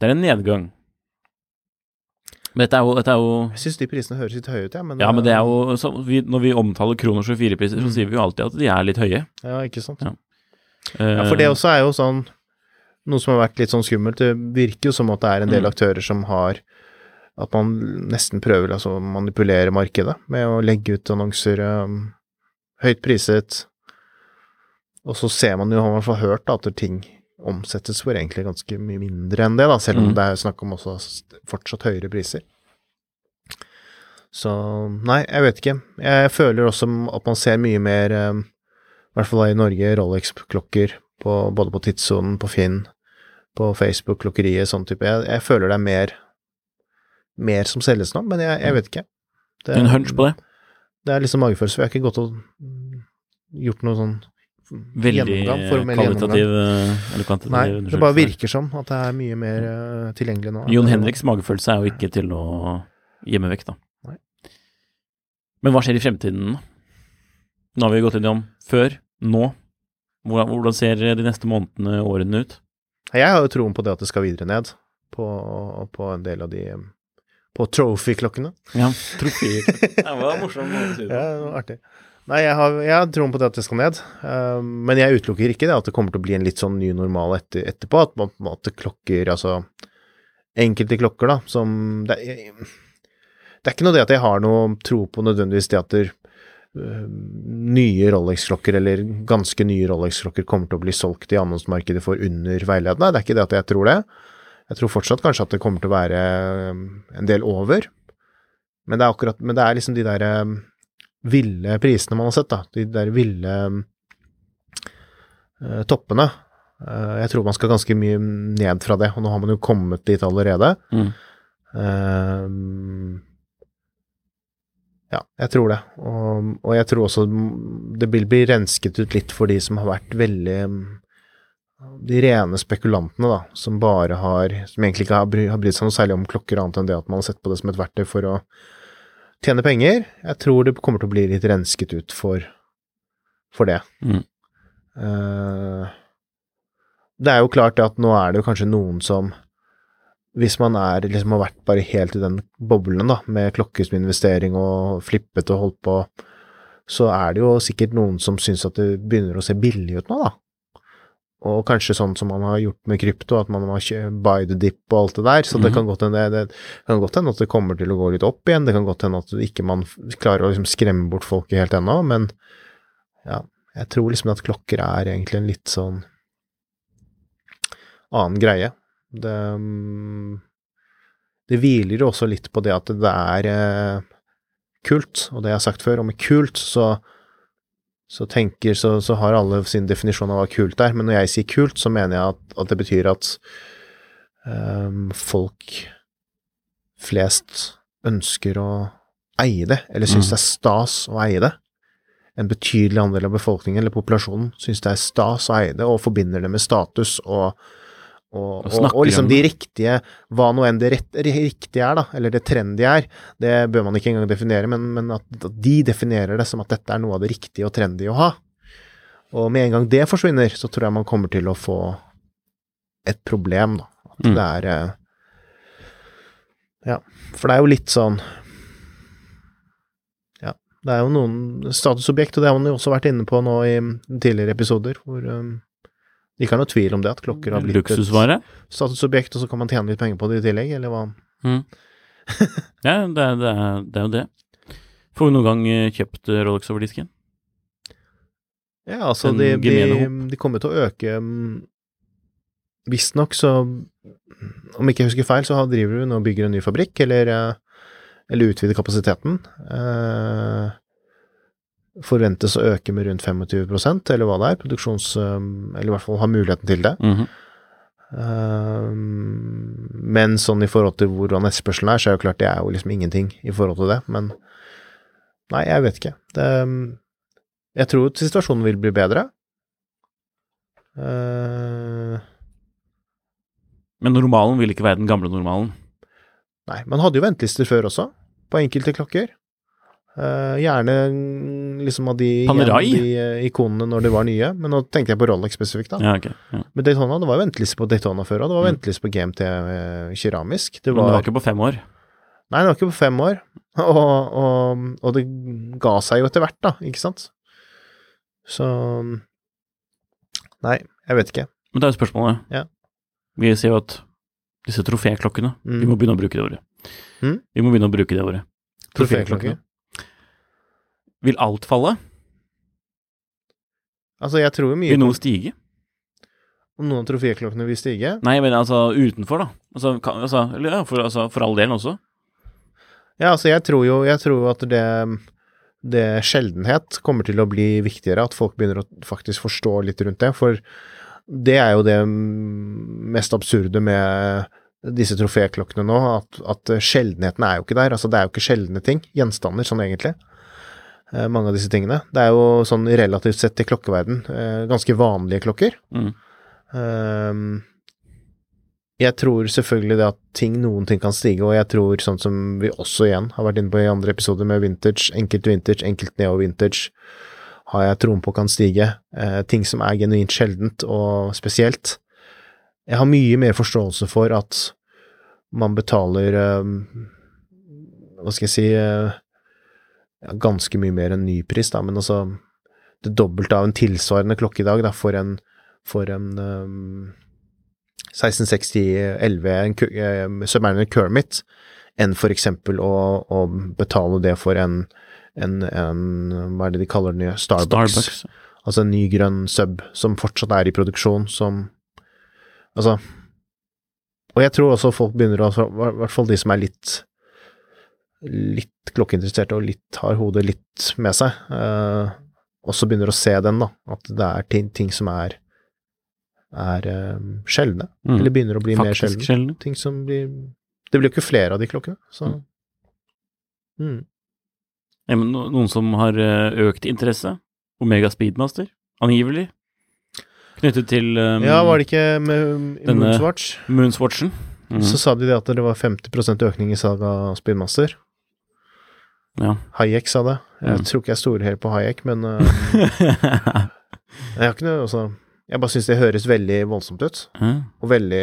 Det er en nedgang. Men dette er jo, dette er jo Jeg syns de prisene høres litt høye ut, ja, men Ja, men det er jo så vi, Når vi omtaler kroner 24-priser, så Mm. sier vi jo alltid at de er litt høye. Ja, ikke sant. Ja. Ja, for det også er jo sånn Noe som har vært litt sånn skummelt. Det virker jo som at det er en del Mm. aktører som har At man nesten prøver altså, å manipulere markedet med å legge ut annonser um, høyt priset. Og så ser man jo, har man i hvert fall hørt, da, at ting omsettes for egentlig ganske mye mindre enn det, da, selv om Mm. det er snakk om også fortsatt høyere priser. Så nei, jeg vet ikke. Jeg føler også at man ser mye mer, um, i hvert fall i Norge, Rolex-klokker både på tidssonen, på Finn, på Facebook-klokkeriet, sånn type. Jeg, jeg føler det er mer, mer som selges nå, men jeg, jeg vet ikke. Det, En hunch på det. Det er liksom magefølelse. Vi har ikke gått og gjort noe sånn Veldig formell kvalitativ eh, eller kvantitativ Nei, det bare virker som at det er mye mer eh, tilgjengelig nå. Jon Henriks magefølelse er jo ikke til å gjemme vekk, da. Nei. Men hva skjer i fremtiden? Nå har vi gått innom før, nå. Hvordan, hvordan ser de neste månedene, årene ut? Jeg har jo troen på det at det skal videre ned på, på en del av de på trophy-klokkene. Ja, trofeer. Det var morsomt. Ja, det var artig. Nei, jeg har, jeg har troen på det at det skal ned, eh, men jeg utelukker ikke det at det kommer til å bli en litt sånn ny normal etter, etterpå, at man på en måte klokker, altså enkelte klokker, da, som det er, det er ikke noe det at jeg har noe tro på nødvendigvis det at det, nye Rolex-klokker, eller ganske nye Rolex-klokker, kommer til å bli solgt i annonsmarkedet for under veiledende. Det er ikke det at jeg tror det. Jeg tror fortsatt kanskje at det kommer til å være øh, en del over. Men det er akkurat Men det er liksom de der øh, ville prisene man har sett, da. De der ville øh, toppene. Eh, jeg tror man skal ganske mye ned fra det, og nå har man jo kommet dit allerede. Mm. Ehm, ja, jeg tror det. Og, og jeg tror også det vil bli rensket ut litt for de som har vært veldig De rene spekulantene, da, som bare har Som egentlig ikke har, bry, har brydd seg noe særlig om klokker, annet enn det at man har sett på det som et verktøy for å tjene penger. Jeg tror det kommer til å bli litt rensket ut for, for det. Mm. Uh, det er jo klart at nå er det jo kanskje noen som hvis man er, liksom har vært bare helt i den boblen da, med klokker som investering og flippet og holdt på, så er det jo sikkert noen som syns at det begynner å se billig ut nå, da. Og kanskje sånn som man har gjort med krypto, at man har buy the dip og alt det der. Så det Mhm. kan godt hende det, det at det kommer til å gå litt opp igjen. Det kan godt hende at ikke man klarer å liksom skremme bort folket helt ennå, men ja, jeg tror liksom at klokker er egentlig en litt sånn annen greie. Det, mm, det hviler jo også litt på det at det er eh, kult, og det jeg har sagt før, og med kult så så tenker, så, så har alle sin definisjon av hva kult er, men når jeg sier kult, så mener jeg at, at det betyr at um, folk flest ønsker å eie det, eller syns Mm. det er stas å eie det. En betydelig andel av befolkningen eller populasjonen syns det er stas å eie det, og forbinder det med status og og, Og og, liksom de riktige, hva nå enn det rett, riktige er, da, eller det trendy er, det bør man ikke engang definere, men, men at, at de definerer det som at dette er noe av det riktige og trendy å ha. Og med en gang det forsvinner, så tror jeg man kommer til å få et problem, da. At Mm. det er eh, Ja, for det er jo litt sånn Ja, det er jo noen statusobjekt, og det har man jo også vært inne på nå i tidligere episoder, hvor um, det ikke er noe tvil om det, at klokker har blitt Luksusvare. et statusobjekt, og så kan man tjene litt penger på det i tillegg, eller hva? Mm. Ja, det, er- det, er, det er jo det. Får vi noen gang eh, kjøpt eh, Rolex over disken? Ja, altså, de, de, de kommer til å øke mm, Visstnok så Om ikke jeg husker feil, så driver du nå og bygger en ny fabrikk, eller, eh, eller utvider kapasiteten. Eh, forventes å øke med rundt 25% eller hva det er. Produksjons... eh, Eller i hvert fall ha muligheten til det. Mhm. Eh, men sånn i forhold til hvordan etterspørselen er, så er jo klart det er jo liksom ingenting i forhold til det. Men nei, jeg vet ikke. Det, jeg tror at situasjonen vil bli bedre. Uh, Men normalen vil ikke være den gamle normalen. nei, man hadde jo ventelister før også, på enkelte klokker. Eh, gjerne mm, liksom av de, de uh, ikonene når de var nye, men nå tenkte jeg på Rolex spesifikt, da. Ja, okay, Ja. Men Daytona, det var venteliste på Daytona før, og det var Mm. venteliste på GMT uh, keramisk. Det Men det var, var ikke på fem år. Nei, det var ikke på fem år, og, og, og det ga seg jo etter hvert, da, ikke sant? Så Nei, jeg vet ikke. Men det er jo spørsmålet. Ja. Vi sier jo at disse troféklokkene, Mm. vi må begynne å bruke det ordet. Mm? Vi må begynne å bruke det ordet. Troféklokker. Vil alt falle? Altså, jeg tror jo mye Vil noe stige? om noen av troféklokkene vil stige. Nei, men altså utenfor, da. Altså, kan, altså, eller, ja, for, altså, for all delen også. Ja, altså, jeg tror jo jeg tror at det, det sjeldenhet kommer til å bli viktigere, at folk begynner å faktisk forstå litt rundt det. For det er jo det mest absurde med disse troféklokkene nå, at, at sjeldenheten er jo ikke der. Altså, det er jo ikke sjeldne ting, gjenstander, sånn egentlig. Eh, Mange av disse tingene. Det er jo sånn relativt sett til klokkeverden eh, ganske vanlige klokker. Mm. Ehm, jeg tror selvfølgelig det at ting, noen ting kan stige, og jeg tror sånn som vi også igjen har vært inne på i andre episoder med vintage, enkelt vintage, enkelt neo-vintage, har jeg troen på kan stige. Eh, ting som er genuint sjeldent og spesielt. Jeg har mye mer forståelse for at man betaler ehm, hva skal jeg si ja, Ganske mye mer enn nypris, da, men altså det dobbelte av en tilsvarende klokke i dag, da, for en, for en um, 1660 LV en Cu- eh, Submariner Kermit, enn for eksempel å, å betale det for en, en, en Hva er det de kaller den nye? Starbucks. Starbucks. Altså en ny grønn sub som fortsatt er i produksjon, som Altså Og jeg tror også folk begynner å I hvert fall de som er litt litt klokkeinteresserte og litt har hodet litt med seg, eh, også begynner å se den, da. At det er ting, ting som er er eh, sjeldne. Mm. Eller begynner å bli mer Faktisk sjeldne. Ting som blir Det blir jo ikke flere av de klokkene, så mm. Ja, men noen som har eh, økt interesse? Omega Speedmaster, angivelig. Knyttet til um, Ja, var det ikke med Moonswatch? Moonswatchen. Mm. Så sa de det at det var 50% økning i salg av Speedmaster. Ja. Hayek sa det. Jeg Mm. tror ikke jeg stoler helt på Hayek, men uh, jeg har ikke noe altså, Jeg bare syns det høres veldig voldsomt ut, mm. og veldig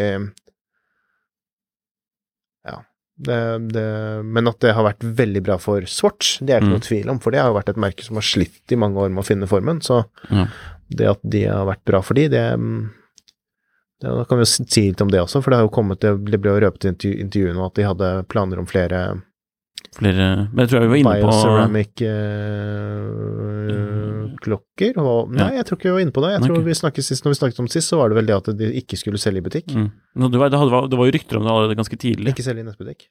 Ja. Det, det, men at det har vært veldig bra for Swatch, det er ikke Mm. noe tvil om, for det har jo vært et merke som har slitt i mange år med å finne formen, så Ja. det at de har vært bra for de, det, mm, det Da kan vi jo si litt om det også, for det har jo kommet Det, det ble jo røpet i intervjuet nå at de hadde planer om flere Flere Men jeg tror jeg vi var inne på Bioceramic-klokker klokker. øh, nei, jeg tror ikke vi var inne på det. Jeg tror okay. vi snakket sist, Når vi snakket om det sist, så var det vel det at de ikke skulle selge i butikk. mm. Det, var, det, hadde, det var jo rykter om det allerede ganske tidlig. Ikke selge i nettbutikk.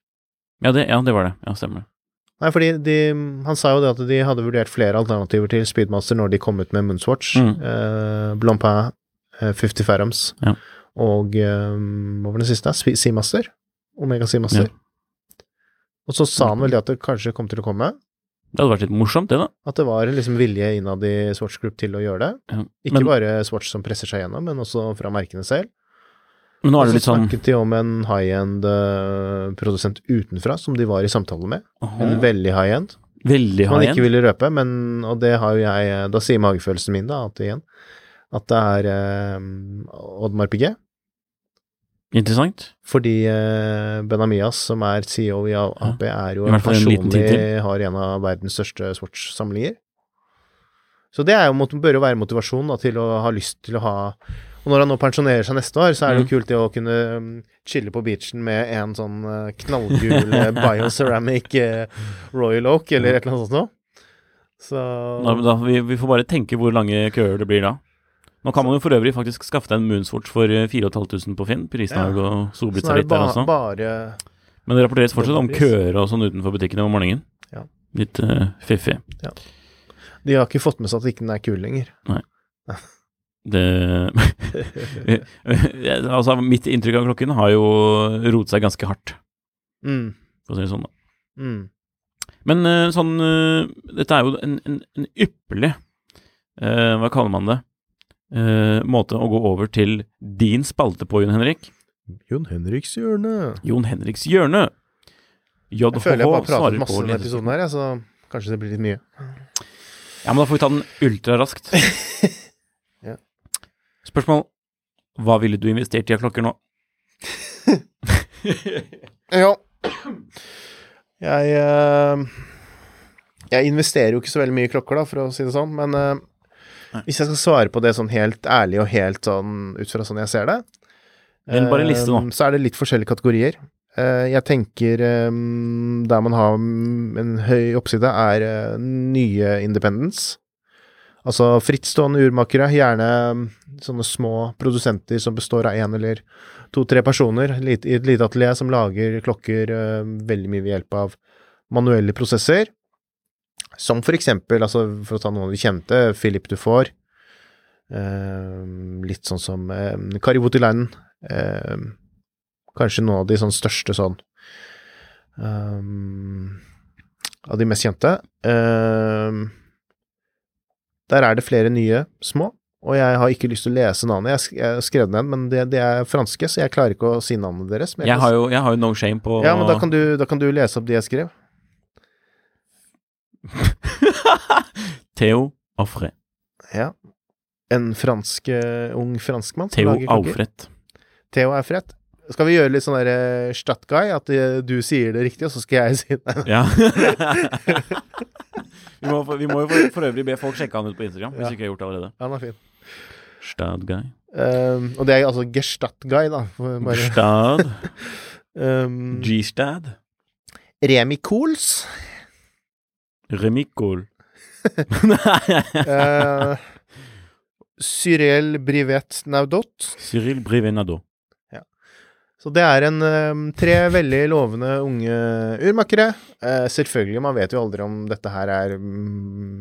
Ja det, ja, det var det. Ja, stemmer. Nei, fordi de, han sa jo det at de hadde vurdert flere alternativer til Speedmaster når de kom ut med Moonswatch. Mm. Eh, Blancpain, eh, 50 Fathoms Ja. og eh, hva var den siste? Seamaster? Omega Seamaster. Ja. Og så sa han vel det at det kanskje kom til å komme. Det hadde vært litt morsomt, det, da. At det var liksom vilje innad i Swatch Group til å gjøre det. Ja. Ikke Men, bare Swatch som presser seg gjennom, men også fra merkene selv. men nå er det så litt sånn snakket de om en high-end-produsent utenfra, som de var i samtale med. En veldig high-end. Veldig high-end. Som man ikke ville røpe, men Og det har jo jeg Da sier magefølelsen min, da, at igjen, at det er eh, Oddmar Piguet. Interessant. Fordi eh, Benamias, som er CEO i AP, er jo en personlig har en av verdens største Swatch-samlinger. Så det er jo, bør jo være motivasjon da, til å ha lyst til å ha Og når han nå pensjonerer seg neste år, så er det jo Mm. kult det å kunne mm, chille på beachen med en sånn eh, knallgul eh, bioceramic eh, Royal Oak, eller et eller annet sånt noe. Så Da, da, vi, vi får bare tenke hvor lange køer det blir da. Nå kan man jo for øvrig faktisk skaffe deg en Moonswatch for eh, 4500 på Finn. Prisen har jo så soblitt seg litt der også. bare Men det rapporteres fortsatt om køer og sånn utenfor butikkene om morgenen. Ja. Litt uh, fiffig. De har ikke fått med seg at ikke den er kul lenger. Det Altså, mitt inntrykk av klokken har jo rotet seg ganske hardt, Mm, for å si det sånn. da. mm. Men eh, sånn eh, Dette er jo en, en, en ypperlig uh, Hva kaller man det? Eh, måte å gå over til din spalte på, Jon Henrik. Jon Henriks hjørne. Jon Henriks hjørne. Jeg føler jeg bare pratet masse om denne episoden her, så kanskje det blir litt mye. Ja, men da får vi ta den ultraraskt. Ja. Spørsmål. Hva ville du investert i av klokker nå? Ja. Jeg eh, Jeg investerer jo ikke så veldig mye i klokker, da, for å si det sånn, men eh, hvis jeg skal svare på det sånn helt ærlig og helt sånn ut fra sånn jeg ser det, bare en liste nå. eh, så er det litt forskjellige kategorier. Eh, jeg tenker eh, der man har en høy oppside, er eh, nye independents. Altså frittstående urmakere, gjerne mm, sånne små produsenter som består av én eller to-tre personer i et lite atelier som lager klokker eh, veldig mye ved hjelp av manuelle prosesser. Som for eksempel, altså for å ta noen av de kjente, Philip Dufour. Eh, litt sånn som eh, Kari Voutilainen. Eh, kanskje noen av de sånn største sånn eh, Av de mest kjente. Eh, der er det flere nye små, og jeg har ikke lyst til å lese navnet. Jeg, har skrevet ned, men det, det er franske, så jeg klarer ikke å si navnet deres. men Jeg har jo, jeg har jo no shame på ja, men da kan, du, da kan du lese opp de jeg skrev. Theo Alfred. Ja. En fransk, eh, ung franskmann som Theo lager klokker. Alfred. Theo Alfred. Skal vi gjøre litt sånn derre Stadguy? At eh, du sier det riktig, og så skal jeg si det? Ja. vi, må, for- vi må jo for, for øvrig be folk sjekke han ut på Instagram, hvis Ja. vi ikke har gjort det allerede. Han er fin. Stadguy. Um, og det er altså Gestattguy, da. Bare, Stad. um, G-stad. Remi Cools. Remicol. Uh, Cyril Brivet Naudot. Cyril Brivenado. Så det er en um, tre veldig lovende unge urmakere. Eh, selvfølgelig, man vet jo aldri om dette her er mm,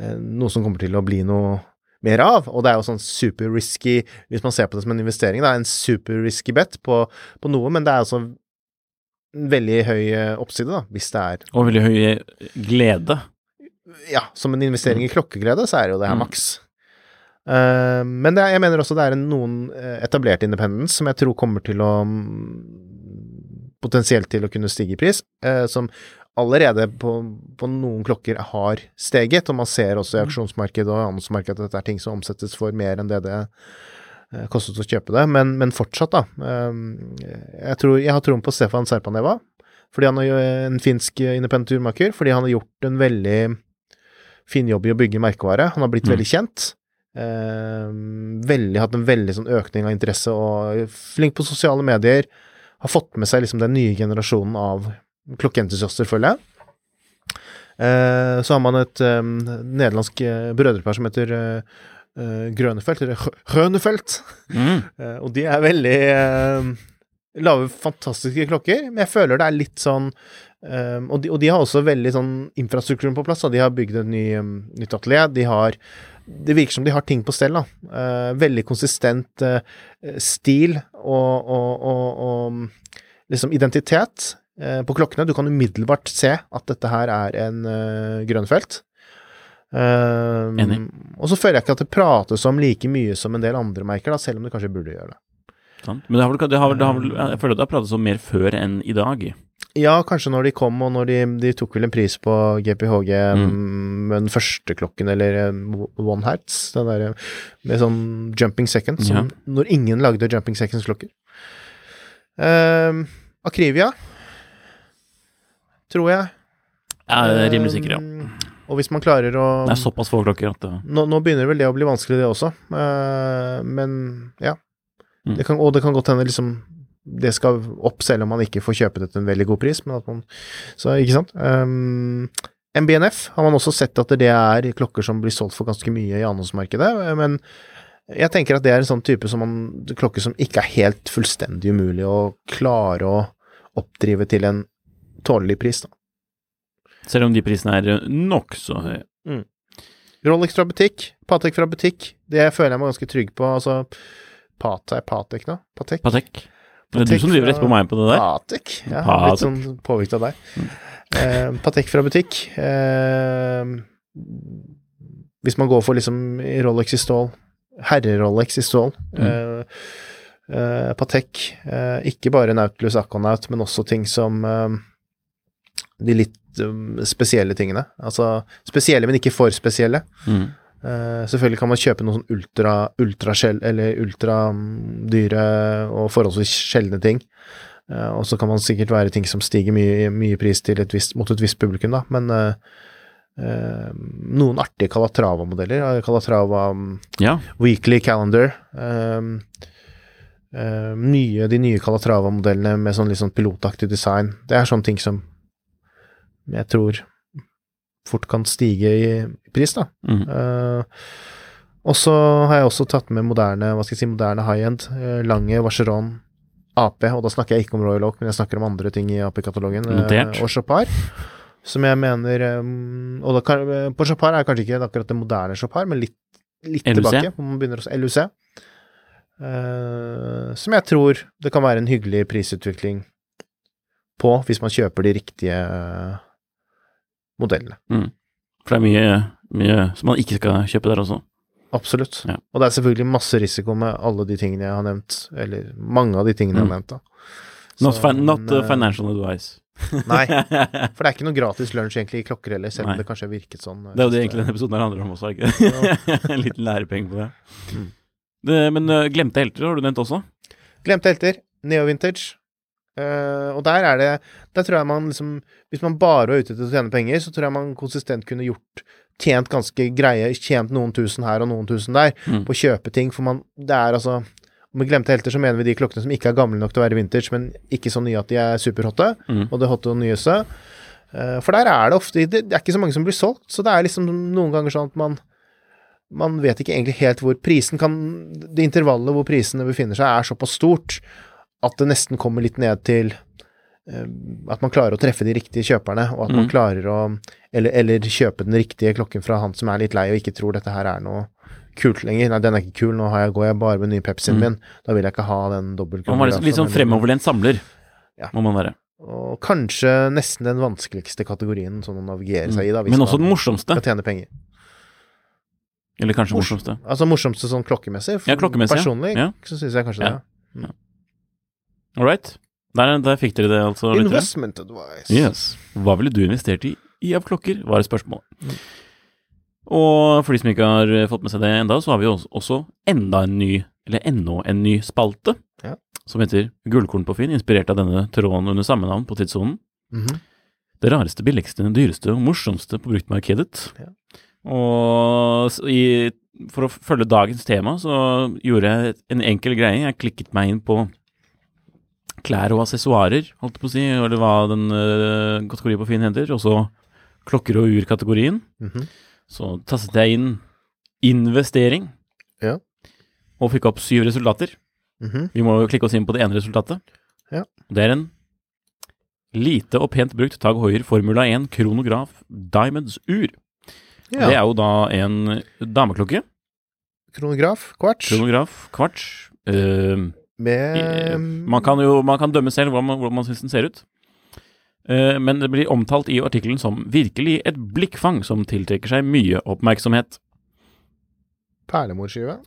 eh, noe som kommer til å bli noe mer av. Og det er jo sånn super risky, hvis man ser på det som en investering, det er en super risky bet på, på noe, men det er altså veldig høy eh, oppside, da, hvis det er Og veldig høy glede. Ja, som en investering i klokkeglede, så er det jo det her Mm. maks. Uh, men det er, jeg mener også det er noen eh, etablerte independence som jeg tror kommer til å mm, Potensielt til å kunne stige i pris, uh, som allerede på, på noen klokker har steget, og man ser også i auksjonsmarkedet og annonsemarkedet at dette er ting som omsettes for mer enn det det kostet å kjøpe det, men, men fortsatt, da. eh, jeg, tror, jeg har troen på Stefan Serpaneva, fordi han er jo en finsk independent turmaker, fordi han har gjort en veldig fin jobb i å bygge merkevare. Han har blitt Mm. veldig kjent. Eh, veldig, hatt en veldig sånn økning av interesse og flink på sosiale medier. Har fått med seg liksom den nye generasjonen av klokkeentusiaster, føler jeg. Eh, så har man et eh, nederlandsk eh, brødrepar som heter eh, eh, Grønefelt, eller Hønefelt. Mm. Eh, og de er veldig eh, Lager fantastiske klokker, men jeg føler det er litt sånn um, og, de, og de har også veldig sånn infrastrukturen på plass. Da. De har bygd et ny, um, nytt atelier. De har Det virker som de har ting på stell. da. Uh, veldig konsistent uh, stil og, og, og, og liksom identitet uh, på klokkene. Du kan umiddelbart se at dette her er en grønnfelt. Eh, Enig. Og så føler jeg ikke at det prates om like mye som en del andre merker, da, selv om det kanskje burde gjøre det. Sant. Men det har vel, det har, vel- det har vel, jeg føler at det har pratet om mer før enn i dag. Ja, kanskje når de kom, og når de, de tok vel en pris på GPHG Mm. mm. med den første klokken, eller eh, One Hertz, den der eh, med sånn jumping seconds, som, når ingen lagde jumping seconds-klokker. Um, Akrivia, tror jeg. Jeg er rimelig sikker, ja. Eh, Og hvis man klarer å Det er såpass få klokker at det, nå, nå begynner vel det å bli vanskelig, det også. Eh, men ja. Mm. Det kan, og det kan godt hende liksom det skal opp, selv om man ikke får kjøpe det til en veldig god pris. Men at man, så, ikke sant? Um, MBNF har man også sett at det er klokker som blir solgt for ganske mye i annonsemarkedet. Men jeg tenker at det er en sånn type som man, klokke som ikke er helt fullstendig umulig å klare å oppdrive til en tålelig pris. Da. Selv om de prisene er nokså høye. Rolex fra butikk, Patek fra butikk, det føler jeg meg ganske trygg på. Altså, Patek, Patek nå? Patek? Patek. Det er du som driver rett på meg på det der. Patek. Ja, Patek. litt sånn påvirket av deg. Eh, Patek fra butikk. Eh, hvis man går for liksom Rolex i stål, herre-Rolex i stål. Eh, eh, Patek, eh, ikke bare Nautilus Aquanaut, men også ting som eh, de litt um, spesielle tingene. Altså spesielle, men ikke for spesielle. Mm. Eh, selvfølgelig kan man kjøpe noen sånn ultra, ultraskjell, eller ultradyre og forholdsvis sjeldne ting. Eh, og så kan man sikkert være ting som stiger mye, mye pris til et visst, mot et visst publikum, da. Men uh, noen artige Calatrava-modeller. Calatrava um, Ja. Weekly Calendar. Um, uh, nye, de nye Calatrava-modellene med sånn litt sånn pilotaktig design. Det er sånne ting som jeg tror fort kan stige i pris, da. Mm. Uh, og så har jeg også tatt med moderne hva skal jeg si, moderne high-end. eh, Lange Vacheron AP, og da snakker jeg ikke om Royal Oak, men jeg snakker om andre ting i AP-katalogen. Uh, og Chopard, som jeg mener um, Og kan, på Chopard er kanskje ikke akkurat det moderne Chopard, men litt, litt LUC. tilbake. hvor Man begynner å LUC. Uh, som jeg tror det kan være en hyggelig prisutvikling på, hvis man kjøper de riktige eh, modellene. For det er mye, mye som man ikke skal kjøpe der også. Absolutt. Ja. Og det er selvfølgelig masse risiko med alle de tingene jeg har nevnt, eller mange av de tingene jeg Mm. har nevnt. da. Not, fin not men, uh, eh, financial advice. Nei, for det er ikke noe gratis lunsj egentlig i klokker heller, selv om det kanskje har virket sånn. Det er jo det egentlig denne episoden her handler om også, ikke sant? en liten lærepenge på det. det men uh, glemte helter har du nevnt også? Glemte helter. neo-vintage. Eh, og der er det Der tror jeg man liksom Hvis man bare var ute etter å tjene penger, så tror jeg man konsistent kunne gjort Tjent ganske greie, tjent noen tusen her og noen tusen der Mm. på å kjøpe ting, for man Det er altså Med glemte helter så mener vi de klokkene som ikke er gamle nok til å være vintage, men ikke så nye at de er superhotte, Mm. og det hotte og nyeste. Uh, for der er det ofte det, det er ikke så mange som blir solgt, så det er liksom noen ganger sånn at man man vet ikke egentlig helt hvor prisen kan Det intervallet hvor prisene befinner seg, er såpass stort at det nesten kommer litt ned til eh, at man klarer å treffe de riktige kjøperne, og at man Mm. klarer å eller, eller kjøpe den riktige klokken fra han som er litt lei og ikke tror dette her er noe kult lenger. Nei, den er ikke kul, nå har jeg, går jeg bare med ny Pepsien Mm. min. Da vil jeg ikke ha den dobbeltkrona. Man må være litt sånn fremoverlent samler, Ja. må man være. Og kanskje nesten den vanskeligste kategorien sånn å navigere seg i, da. hvis Mm. Men også den morsomste. skal tjene penger. Eller kanskje Mors- morsomste. Altså morsomste sånn klokkemessig. Ja, klokkemessig. Personlig Ja. så syns jeg kanskje Ja. All right. Der, der fikk dere det, altså. Investment Investment advice. Yes. Hva ville du investert i, i av klokker, var et spørsmål. Mm. Og for de som ikke har eh, fått med seg det enda, så har vi også, også enda en ny, eller ennå en ny spalte, Ja. som heter Gullkorn på Finn, inspirert av denne tråden under samme navn på tidssonen. Mhm. Det rareste, billigste, dyreste og morsomste på bruktmarkedet. Ja. Og i, for å følge dagens tema, så gjorde jeg en enkel greie. Jeg klikket meg inn på klær og assessoarer, holdt jeg på å si, eller hva den uh, kategorien på Finn heter, og så klokker og ur-kategorien. Mhm. Så tastet jeg inn investering, Ja. og fikk opp syv resultater. Mhm. Vi må jo klikke oss inn på det ene resultatet. Ja. Det er en lite og pent brukt Tag Hoier Formula 1 kronograf Diamonds ur. Ja. Det er jo da en dameklokke. Kronograf, kvarts, Kronograf, kvarts. Eh, med man kan jo man kan dømme selv hvordan man, hvordan man syns den ser ut. Eh, men det blir omtalt i artikkelen som virkelig et blikkfang som tiltrekker seg mye oppmerksomhet. perlemorskive.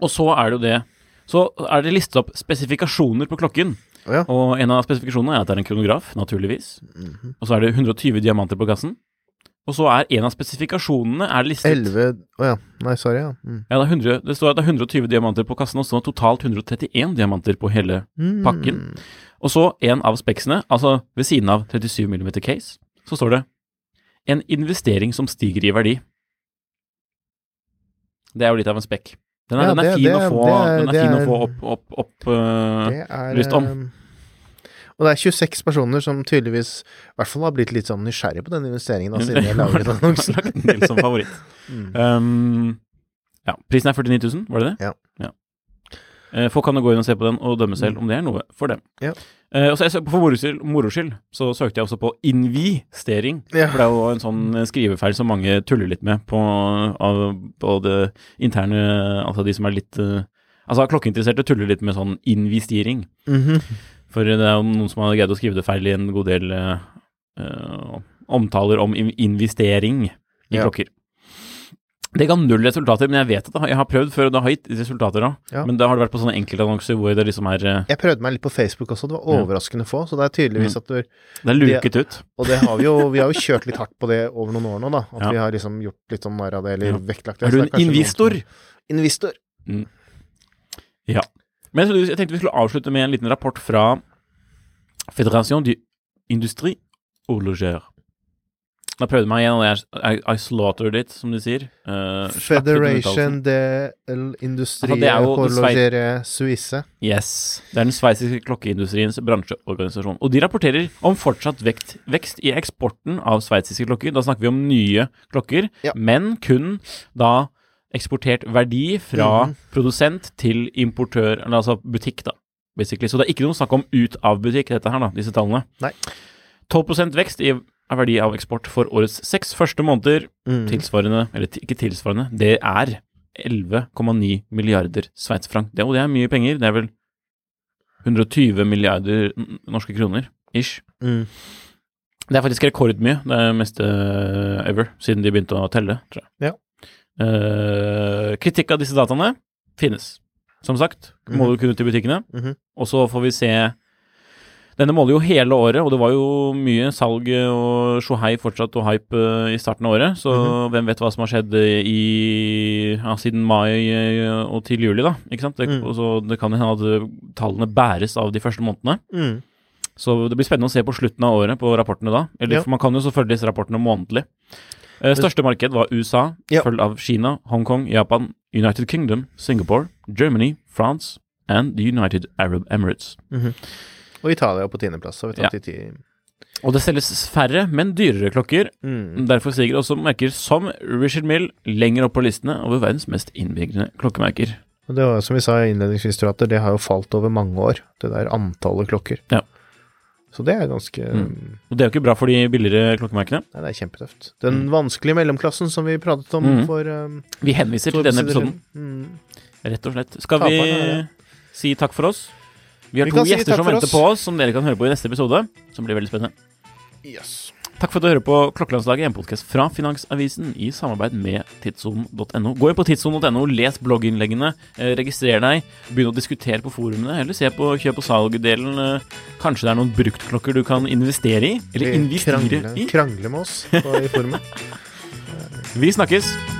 Og så er det jo det Så er det listet opp spesifikasjoner på klokken. Oh ja. Og en av spesifikasjonene er at det er en kronograf, naturligvis. Mhm. Og så er det 120 diamanter på kassen. Og så er en av spesifikasjonene er listet 11 Å ja. Nei, sorry, ja. Mm. ja, det, er 100, det står at det er 120 diamanter på kassen, og så totalt 131 diamanter på hele Mm. pakken. Og så en av speksene, altså ved siden av 37 mm case, så står det en investering som stiger i verdi. Det er jo litt av en spekk. Den er, Ja, den er det- fin, det å, få, er- den er å er- få opp, opp, opp uh, lyst om. Og det er 26 personer som tydeligvis i hvert fall har blitt litt sånn nysgjerrig på den investeringen, Altså, siden jeg laget annonsen. Lagt den til som favoritt. Mm. Um, ja, prisen er 49 000, var det det? Ja. Eh, folk kan jo gå inn og se på den og dømme selv om det er noe for dem. Mm. Ja. Uh, og så jeg For moro skyld- så søkte jeg også på investering. Ja. For det er jo en sånn skrivefeil som mange tuller litt med på, av, på det interne Altså de som er litt uh, Altså klokkeinteresserte tuller litt med sånn investering. Mhm. For det er jo noen som har greid å skrive det feil i en god del eh, omtaler om investering i Ja. klokker. Det ga null resultater, men jeg vet at det har- jeg har prøvd før, og det har gitt resultater da. Ja. Men da har det vært på sånne enkeltannonser hvor det liksom er eh, Jeg prøvde meg litt på Facebook også, det var overraskende få. Så det er tydeligvis Mm. at du Det er luket ut. Og det har vi jo Vi har jo kjørt litt hardt på det over noen år nå, da. At Ja. vi har liksom gjort litt sånn narr av det, eller Ja. vektlagt det. Er du en investor? som- Investor. Ja. Men jeg, jeg tenkte vi skulle avslutte med en liten rapport fra Fédération du Industrie Horloger. Da prøvde jeg meg igjen, og jeg, I, I slaughtered it, som de sier. Uh, Federation de Industrie Altså, er Horlogere Suisse. Yes. Det er den sveitsiske klokkeindustriens bransjeorganisasjon. Og de rapporterer om fortsatt vekt, vekst i eksporten av sveitsiske klokker. Da snakker vi om nye klokker, Ja. men kun da eksportert verdi fra mm. produsent til importør, eller altså butikk, da. Basically. Så det er ikke noe snakk om ut av butikk, dette her, da, disse tallene. Nei. 12% vekst i verdi av eksport for årets seks første måneder. Mm. Tilsvarende, eller ikke tilsvarende, det er 11,9 milliarder sveitsfranc. Det, og det er mye penger. Det er vel 120 milliarder norske kroner, ish. Mm. Det er faktisk rekordmye. Det er meste eh, ever, siden de begynte å telle, tror jeg. Ja. Eh, kritikk av disse dataene finnes. Som sagt, må Mhm. du kunne til butikkene. Mhm. Og så får vi se Denne måler jo hele året, og det var jo mye salg og sjohei fortsatt og hype uh, i starten av året. Så Mhm. hvem vet hva som har skjedd i, ja, siden mai eh, og til juli, da. Ikke sant? Det, Mm. og så det kan hende at eh, tallene bæres av de første månedene. Mm. Så det blir spennende å se på slutten av året på rapportene da. Eller, Ja. For man kan jo selvfølgelig disse rapportene månedlig. Eh, største marked var USA, Ja. følgt av Kina, Hongkong, Japan, United Kingdom, Singapore, Germany, France and the United Arab Emirates. Og Italia på tiendeplass. Ja. Og det selges færre, men dyrere klokker. Mm. Derfor stiger også merker som Richard Mill lenger opp på listene over verdens mest innbyggende klokkemerker. Og det var som vi sa innledningsvis, tror det har jo falt over mange år, det der antallet klokker. Ja. Så det er ganske Mm. Og det er jo ikke bra for de billigere klokkemerkene. Nei, det er kjempetøft. Den vanskelige mellomklassen som vi pratet om Mm. for um, Vi henviser til denne episoden. Mm. rett og slett. Skal Taperen vi ja. si takk for oss? Vi har Vi to gjester si som venter oss. på oss, som dere kan høre på i neste episode. Som blir veldig spennende. Yes. Takk for at du hører på Klokkelandslaget, en podkast fra Finansavisen i samarbeid med tidssonen.no. Gå inn på tidssonen.no, les blogginnleggene, eh, registrer deg, begynn å diskutere på forumene, eller se på kjøp- og salg-delen. eh, Kanskje det er noen bruktklokker du kan investere i? Eller investere krangle, i? krangle med oss på, i forumet. Vi snakkes!